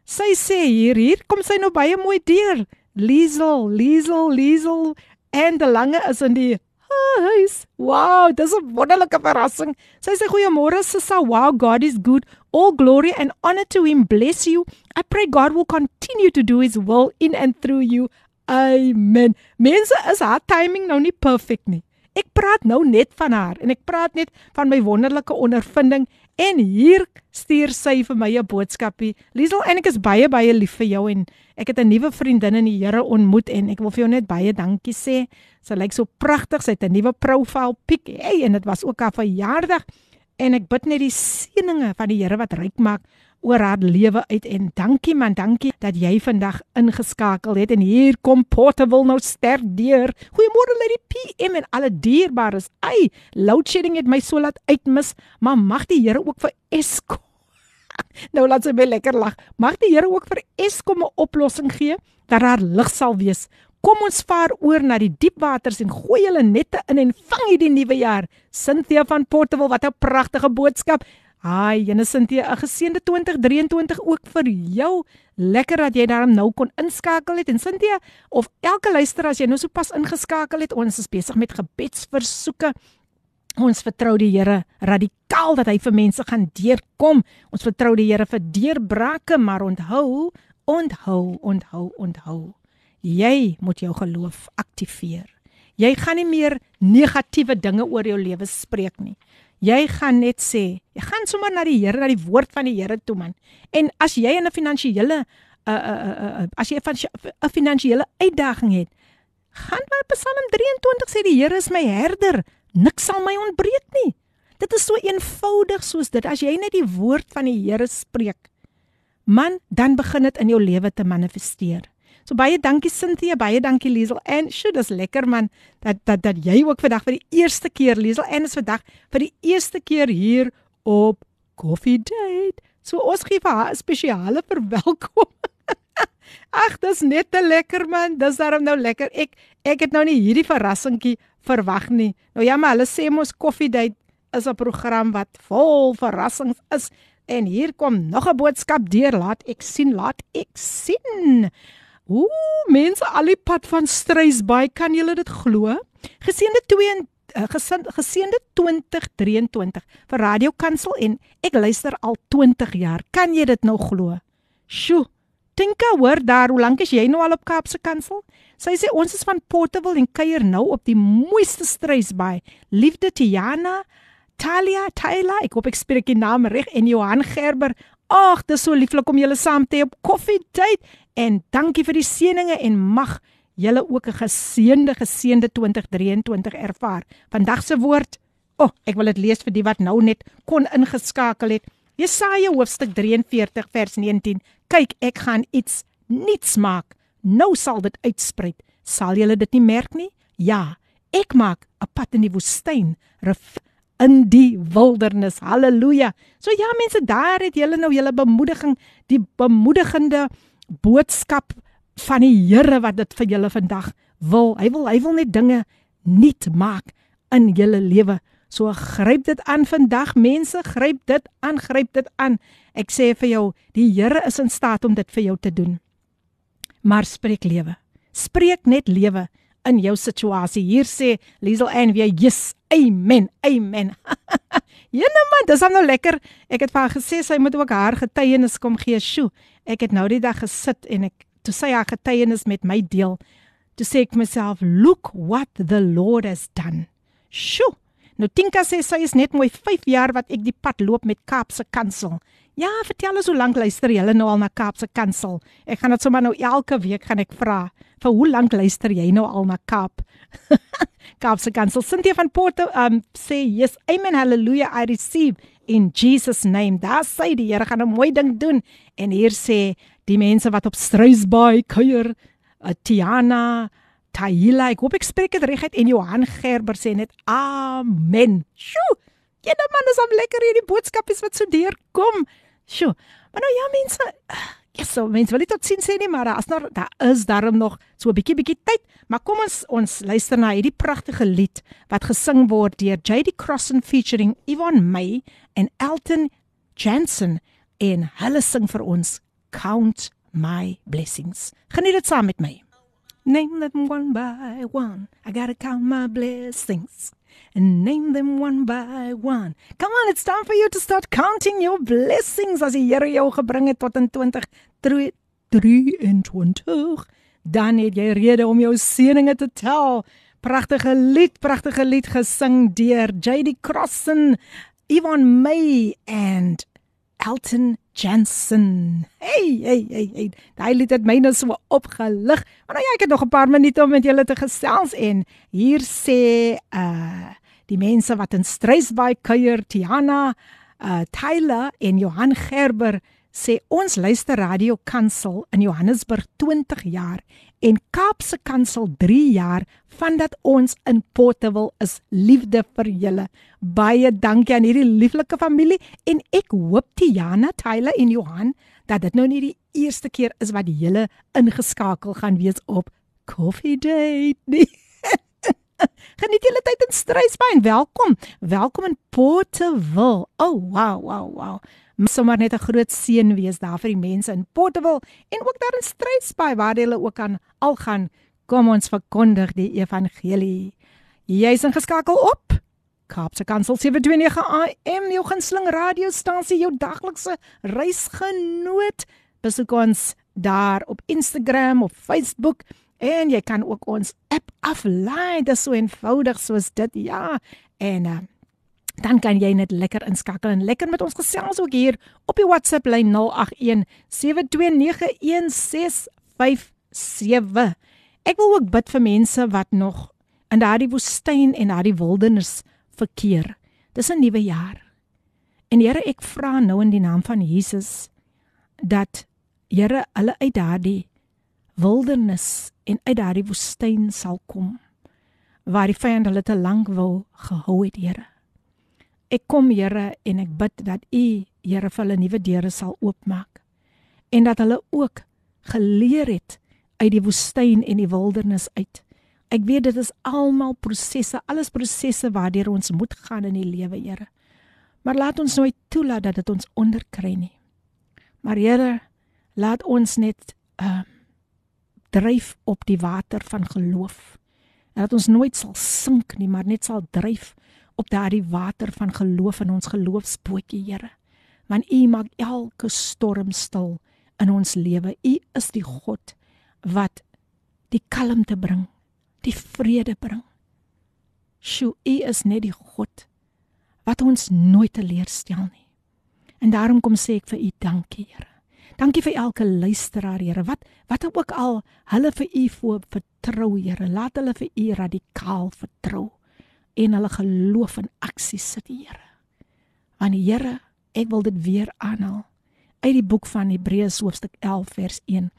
Sy sê hier, hier kom sy nou baie mooi deur. Liesel, Liesel, Liesel en die lange is in die huis. Wow, dis 'n wonderlike verrassing. Sy sê goeiemôre Sissa. Wow, God is good. All glory and honor to him. Bless you. I pray God will continue to do his will in and through you. Amen. Mense is haar timing nou nie perfek nie. Ek praat nou net van haar en ek praat net van my wonderlike ondervinding En hier stuur sy vir my 'n boodskapie. Liesel, en ek is baie baie lief vir jou en ek het 'n nuwe vriendin in die Here ontmoet en ek wil vir jou net baie dankie sê. Sy lyk so pragtig. Sy het 'n nuwe profiel pic. Hey, en dit was ook haar verjaardag. En ek bid net die seëninge van die Here wat ryk maak oor haar lewe uit en dankie man, dankie dat jy vandag ingeskakel het en hier kom Portable nou sterk deur. Goeiemôre Lady PM en alle dierbares. Ai, load shedding het my so laat uitmis, maar mag die Here ook vir Eskom Nou laat sy my lekker lag. Mag die Here ook vir Eskom 'n oplossing gee dat daar lig sal wees. Kom ons vaar oor na die diep waters en gooi hulle nette in en vang hierdie nuwe jaar. Cynthia van Portable, wat 'n pragtige boodskap. Haai, Jene Sintie, 'n geseënde 2023 ook vir jou. Lekker dat jy daarom nou kon inskakel het en Sintie of elke luisteraar as jy nou sopas ingeskakel het, ons is besig met gebedsversoeke. Ons vertrou die Here radikaal dat hy vir mense gaan deurkom. Ons vertrou die Here vir deurbrake, maar onthou, onthou, onthou, onthou. Jy moet jou geloof aktiveer. Jy gaan nie meer negatiewe dinge oor jou lewe spreek nie. Jy gaan net sê, jy gaan sommer na die Here, na die woord van die Here toe man. En as jy 'n finansiële uh uh uh as jy 'n finansiële uitdaging het, gaan by Psalm 23 sê die Here is my herder, niks sal my ontbreek nie. Dit is so eenvoudig soos dit. As jy net die woord van die Here spreek, man, dan begin dit in jou lewe te manifesteer. So baie dankie Cynthia, baie dankie Liesel. En sjoe, dis lekker man dat dat dat jy ook vandag vir die eerste keer Liesel en is vandag vir die eerste keer hier op Coffee Date. So ons gee vir haar 'n spesiale verwelkom. Ag, dis net te lekker man. Dis daarom nou lekker. Ek ek het nou nie hierdie verrassingkie verwag nie. Nou ja, maar hulle sê mos Coffee Date is 'n program wat vol verrassings is. En hier kom nog 'n boodskap deur. Laat ek sien, laat ek sien. Ooh, mense al die pad van Strysbaai, kan julle dit glo? Geseënde 2 uh, geseënde 2023 vir Radio Kansel en ek luister al 20 jaar. Kan jy dit nou glo? Sjoe. Tinka, hoor daar, hoe lank is jy nou al op Kaapse Kansel? Sy sê ons is van Portable en kuier nou op die mooiste Strysbaai. Liefde Tiana, Talia, Taila, ek hoop ek spreek die naam reg en Johan Gerber. Ag, dis so lieflik om julle saam te hê op koffietyd en dankie vir die seëninge en mag julle ook 'n geseënde geseënde 2023 ervaar. Vandag se woord, o, oh, ek wil dit lees vir die wat nou net kon ingeskakel het. Jesaja hoofstuk 43 vers 19. Kyk, ek gaan iets nuuts maak. Nou sal dit uitsprei. Sal julle dit nie merk nie? Ja, ek maak 'n pad in die woestyn, in die wildernis. Halleluja. So ja mense, daar het julle nou julle bemoediging, die bemoedigende boodskap van die Here wat dit vir julle vandag wil. Hy wil hy wil net dinge nuut maak in julle lewe. So gryp dit aan vandag mense, gryp dit aan, gryp dit aan. Ek sê vir jou, die Here is in staat om dit vir jou te doen. Maar spreek lewe. Spreek net lewe in jou situasie. Hier sê Liesel en weer, "Yes, amen, amen." Ja man, dis nou lekker. Ek het vir haar gesê sy moet ook haar getuienis kom gee. Sjoe, ek het nou die dag gesit en ek toe sy haar getuienis met my deel. Toe sê ek myself, "Look what the Lord has done." Sjoe. Nou Tinka sê sy is net mooi 5 jaar wat ek die pad loop met Kaapse Kansel. Ja, vertel ons hoe lank luister julle nou al na Kaapse Kansel? Ek gaan dit sommer nou elke week gaan ek vra. Vir hoe lank luister jy nou al na Kaap? Kaapse Kansel. Cynthia van Porto um sê, "Yes, amen, hallelujah, I receive in Jesus name." Daar sê die Here gaan 'n mooi ding doen. En hier sê die mense wat op Struisbaai kuier, uh, Tiana, Taila, ek hoop ek spreek dit reg uit en Johan Gerber sê net amen. Sjoe. Nou man, dis om lekker hierdie boodskapies wat so deurkom. Sjoe. Maar nou ja mense, ja so mense wil dit tot sien sê nie, maar as nou daar is daarom nog so 'n bietjie bietjie tyd. Maar kom ons ons luister na hierdie pragtige lied wat gesing word deur JD Crossan featuring Yvonne May en Elton Jensen en hulle sing vir ons count my blessings. Geniet dit saam met my. Name them one by one. I got to count my blessings. And name them one by one. Come on, it's time for you to start counting your blessings as die Here jou gebring het tot in 2023. Dan het jy rede om jou seëninge te tel. Pragtige lied, pragtige lied gesing deur JD Crossan, Yvonne May and Elton Jensen. Hey, hey, hey, hey. Daai lied het my nou so opgelig. Maar nou ja, ek het nog 'n paar minute om met julle te gesels en hier sê uh die mense wat in Strysbaai kuier, Tiana, uh Tyler en Johan Gerber sê ons luister Radio Kansel in Johannesburg 20 jaar en Kaapse Kansel 3 jaar vandat ons in Potterville is. Liefde vir julle. Baie dankie aan hierdie lieflike familie en ek hoop Tiana, Tyler en Johan dat dit nou nie die eerste keer is wat julle ingeskakel gaan wees op Coffee Date nie. Geniet julle tyd in Strysbaai. Welkom. Welkom in Potterville. Oh wow, wow, wow sommer net 'n groot seën wees daar vir die mense in Potterville en ook daar in Strysbaai waar hulle ook aan al gaan kom ons verkondig die evangelie. Jy's ingeskakel op Kaapse Kansel 729 AM jou gunsteling radiostasie jou daglikse reisgenoot. Besoek ons daar op Instagram of Facebook en jy kan ook ons app aflaai. Dit is so eenvoudig soos dit. Ja. En uh, dan kan jy net lekker inskakel en lekker met ons gesels ook hier op die WhatsApp lyn 081 7291657. Ek wil ook bid vir mense wat nog in daardie woestyn en daardie wildernis verkeer. Dis 'n nuwe jaar. En Here, ek vra nou in die naam van Jesus dat Here hulle uit daardie wildernis en uit daardie woestyn sal kom waar die vyand hulle te lank wil gehou het, Here. Ek kom Here en ek bid dat U Here vir hulle nuwe deure sal oopmaak en dat hulle ook geleer het uit die woestyn en die wildernis uit. Ek weet dit is almal prosesse, alles prosesse waardeur ons moet gaan in die lewe, Here. Maar laat ons nooit toelaat dat dit ons onderkry nie. Maar Here, laat ons net uh dryf op die water van geloof. En dat ons nooit sal sink nie, maar net sal dryf op daardie water van geloof in ons geloofsbootjie, Here. Want U maak elke storm stil in ons lewe. U is die God wat die kalmte bring, die vrede bring. Sjoe, U is net die God wat ons nooit teleurstel nie. En daarom kom sê ek vir u dankie, Here. Dankie vir elke luisteraar, Here. Wat wat ook al hulle vir u voor vertrou, Here. Laat hulle vir u radikaal vertrou en hulle geloof in aksie sit, Here. Want Here, ek wil dit weer aanhaal uit die boek van Hebreërs hoofstuk 11 vers 1.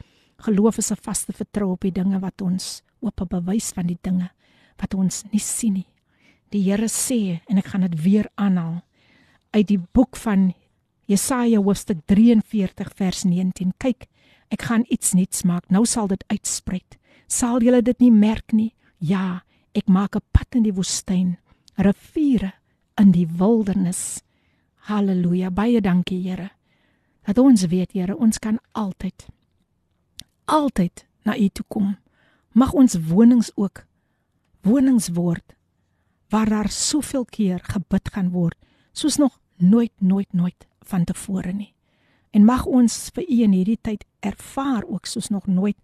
Geloof is 'n vaste vertroue op die dinge wat ons op 'n bewys van die dinge wat ons nie sien nie. Die Here sê en ek gaan dit weer aanhaal uit die boek van Jesaja hoofstuk 43 vers 19. Kyk, ek gaan iets nuuts maak. Nou sal dit uitsprei. Sal julle dit nie merk nie? Ja, ek maak 'n pad in die woestyn, riviere in die wildernis. Halleluja. Baie dankie, Here. Dat ons weet, Here, ons kan altyd altyd na U toe kom. Mag ons wonings ook wonings word waar daar soveel keer gebid gaan word soos nog nooit nooit nooit van tevore nie. En mag ons vir u in hierdie tyd ervaar ook soos nog nooit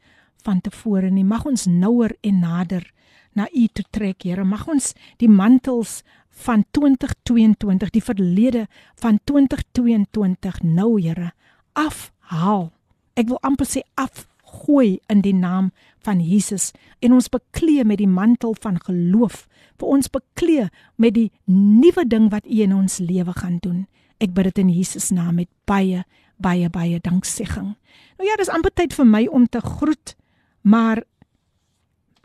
van tevore nie. Mag ons nouer en nader na u toe trek, Here. Mag ons die mantels van 2022, die verlede van 2022 nou, Here, afhaal. Ek wil amper sê afgooi in die naam van Jesus en ons beklee met die mantel van geloof. Vir ons beklee met die nuwe ding wat U in ons lewe gaan doen. Ek bid dit in Jesus naam met baie baie baie danksegging. Nou ja, dis amper tyd vir my om te groet, maar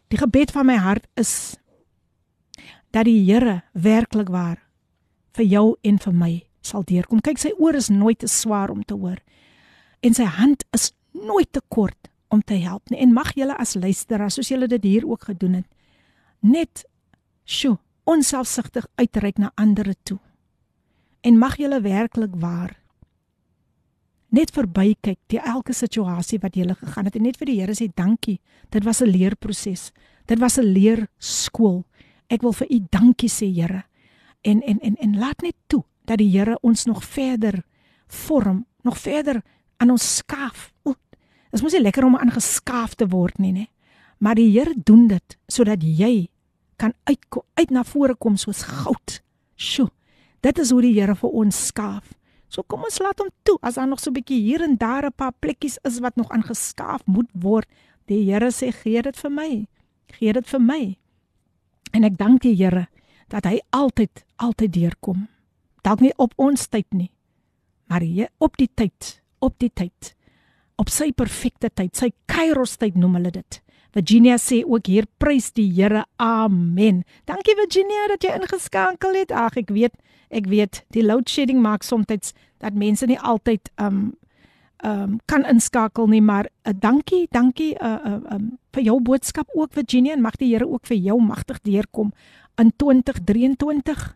die gebed van my hart is dat die Here werklik waar vir jou en vir my sal deurkom. Kyk, sy oor is nooit te swaar om te hoor en sy hand is nooit te kort om te help nie. En mag julle as luisteraars, soos julle dit hier ook gedoen het, net sjo, onselfsugtig uitreik na ander toe en mag julle werklik waar net verbykyk die elke situasie wat julle gegaan het en net vir die Here sê dankie. Dit was 'n leerproses. Dit was 'n leerskool. Ek wil vir u dankie sê Here. En en en en laat net toe dat die Here ons nog verder vorm, nog verder aan ons skaaf. Dit mos nie lekker om aangeskaaf te word nie, nê? Maar die Here doen dit sodat jy kan uit uit na vore kom soos goud. Sjoe. Dit is hoe die Here vir ons skaaf. So kom ons laat hom toe. As daar nog so 'n bietjie hier en daar 'n paar plekkies is wat nog aangeskaaf moet word, die Here sê gee dit vir my. Gee dit vir my. En ek dank die Here dat hy altyd altyd deurkom. Dalk nie op ons tyd nie, maar hy op die tyd, op die tyd. Op sy perfekte tyd, sy Kairos tyd noem hulle dit. Virginia sê ook hier prys die Here. Amen. Dankie Virginia dat jy ingeskakel het. Ag ek weet ek weet die load shedding maak soms dat mense nie altyd um um kan inskakel nie maar uh, dankie dankie uh, uh um vir jou boodskap ook Virginia en mag die Here ook vir jou magtig deurkom in 2023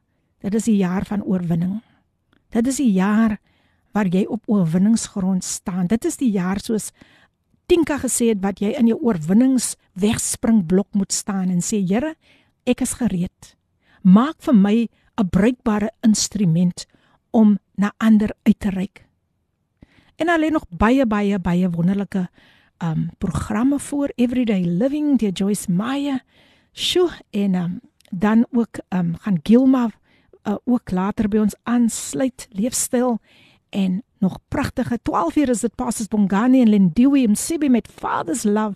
dit is die jaar van oorwinning dit is die jaar waar jy op oorwinningsgrond staan dit is die jaar soos Tinka gesê het wat jy in jou oorwinnings wegspringblok moet staan en sê Here ek is gereed maak vir my 'n bruikbare instrument om na ander uit te reik. En hulle het nog baie baie baie wonderlike um programme voor Everyday Living deur Joyce Meyer. Sjoe en um dan ook um gaan Gilma uh, ook later by ons aansluit leefstyl en nog pragtige 12 uur is dit Pastors Bongani en Lindiwe Msibi met Father's Love.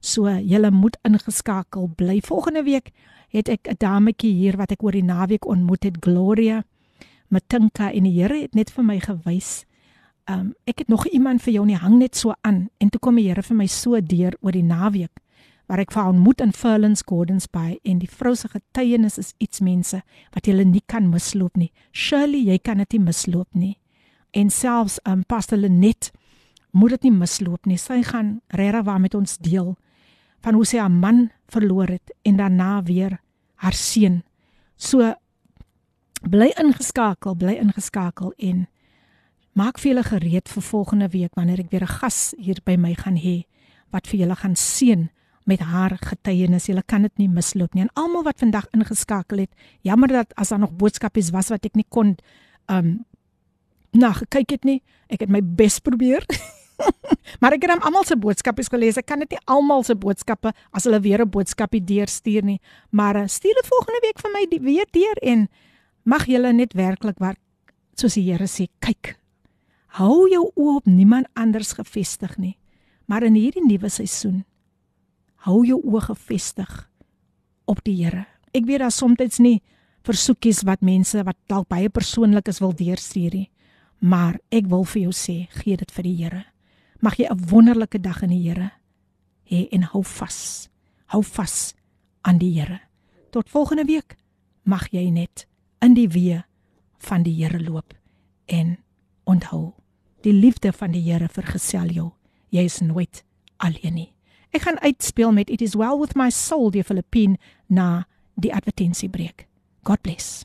So julle moet ingeskakel bly. Volgende week het ek 'n dametjie hier wat ek oor die naweek ontmoet het, Gloria Matinka en die Here het net vir my gewys. Um ek het nog iemand vir jou nie hang net so aan en toe kom die Here vir my so deur oor die naweek waar ek vir ontmoet in Furlands Gardens by en die vrou se getuienis is iets mense wat jy nie kan misloop nie. Shirley, jy kan dit nie misloop nie. En selfs um Pastor Lenet moet dit nie misloop nie. Sy gaan regtig waar met ons deel van hoe sy haar man verloor het en daarna weer haar seun. So bly ingeskakel, bly ingeskakel en maak vir julle gereed vir volgende week wanneer ek weer 'n gas hier by my gaan hê wat vir julle gaan seën met haar getuienis. Julle kan dit nie misloop nie. En almal wat vandag ingeskakel het, jammer dat as daar nog boodskapies was wat ek nie kon um na gekyk het nie. Ek het my bes probeer. maar ek het hom almal se boodskappe gelees. Ek kan dit nie almal se boodskappe as hulle weer 'n boodskapie deurstuur nie, maar uh, stuur dit volgende week vir my die, weer deur en Mag julle net werklik waar soos die Here sê, kyk. Hou jou oë op niemand anders gefestig nie, maar in hierdie nuwe seisoen hou jou oë gefestig op die Here. Ek weet daar soms nie versoekies wat mense wat dalk baie persoonlik is wil deurstuur nie, maar ek wil vir jou sê, gee dit vir die Here. Mag jy 'n wonderlike dag in die Here hê en hou vas. Hou vas aan die Here. Tot volgende week mag jy net in die weë van die Here loop en onthou die liefde van die Here vergesel jou. Jy is nooit alleen nie. Ek gaan uitspeel met It is well with my soul die Filippine na die advertensiebreek. God bless.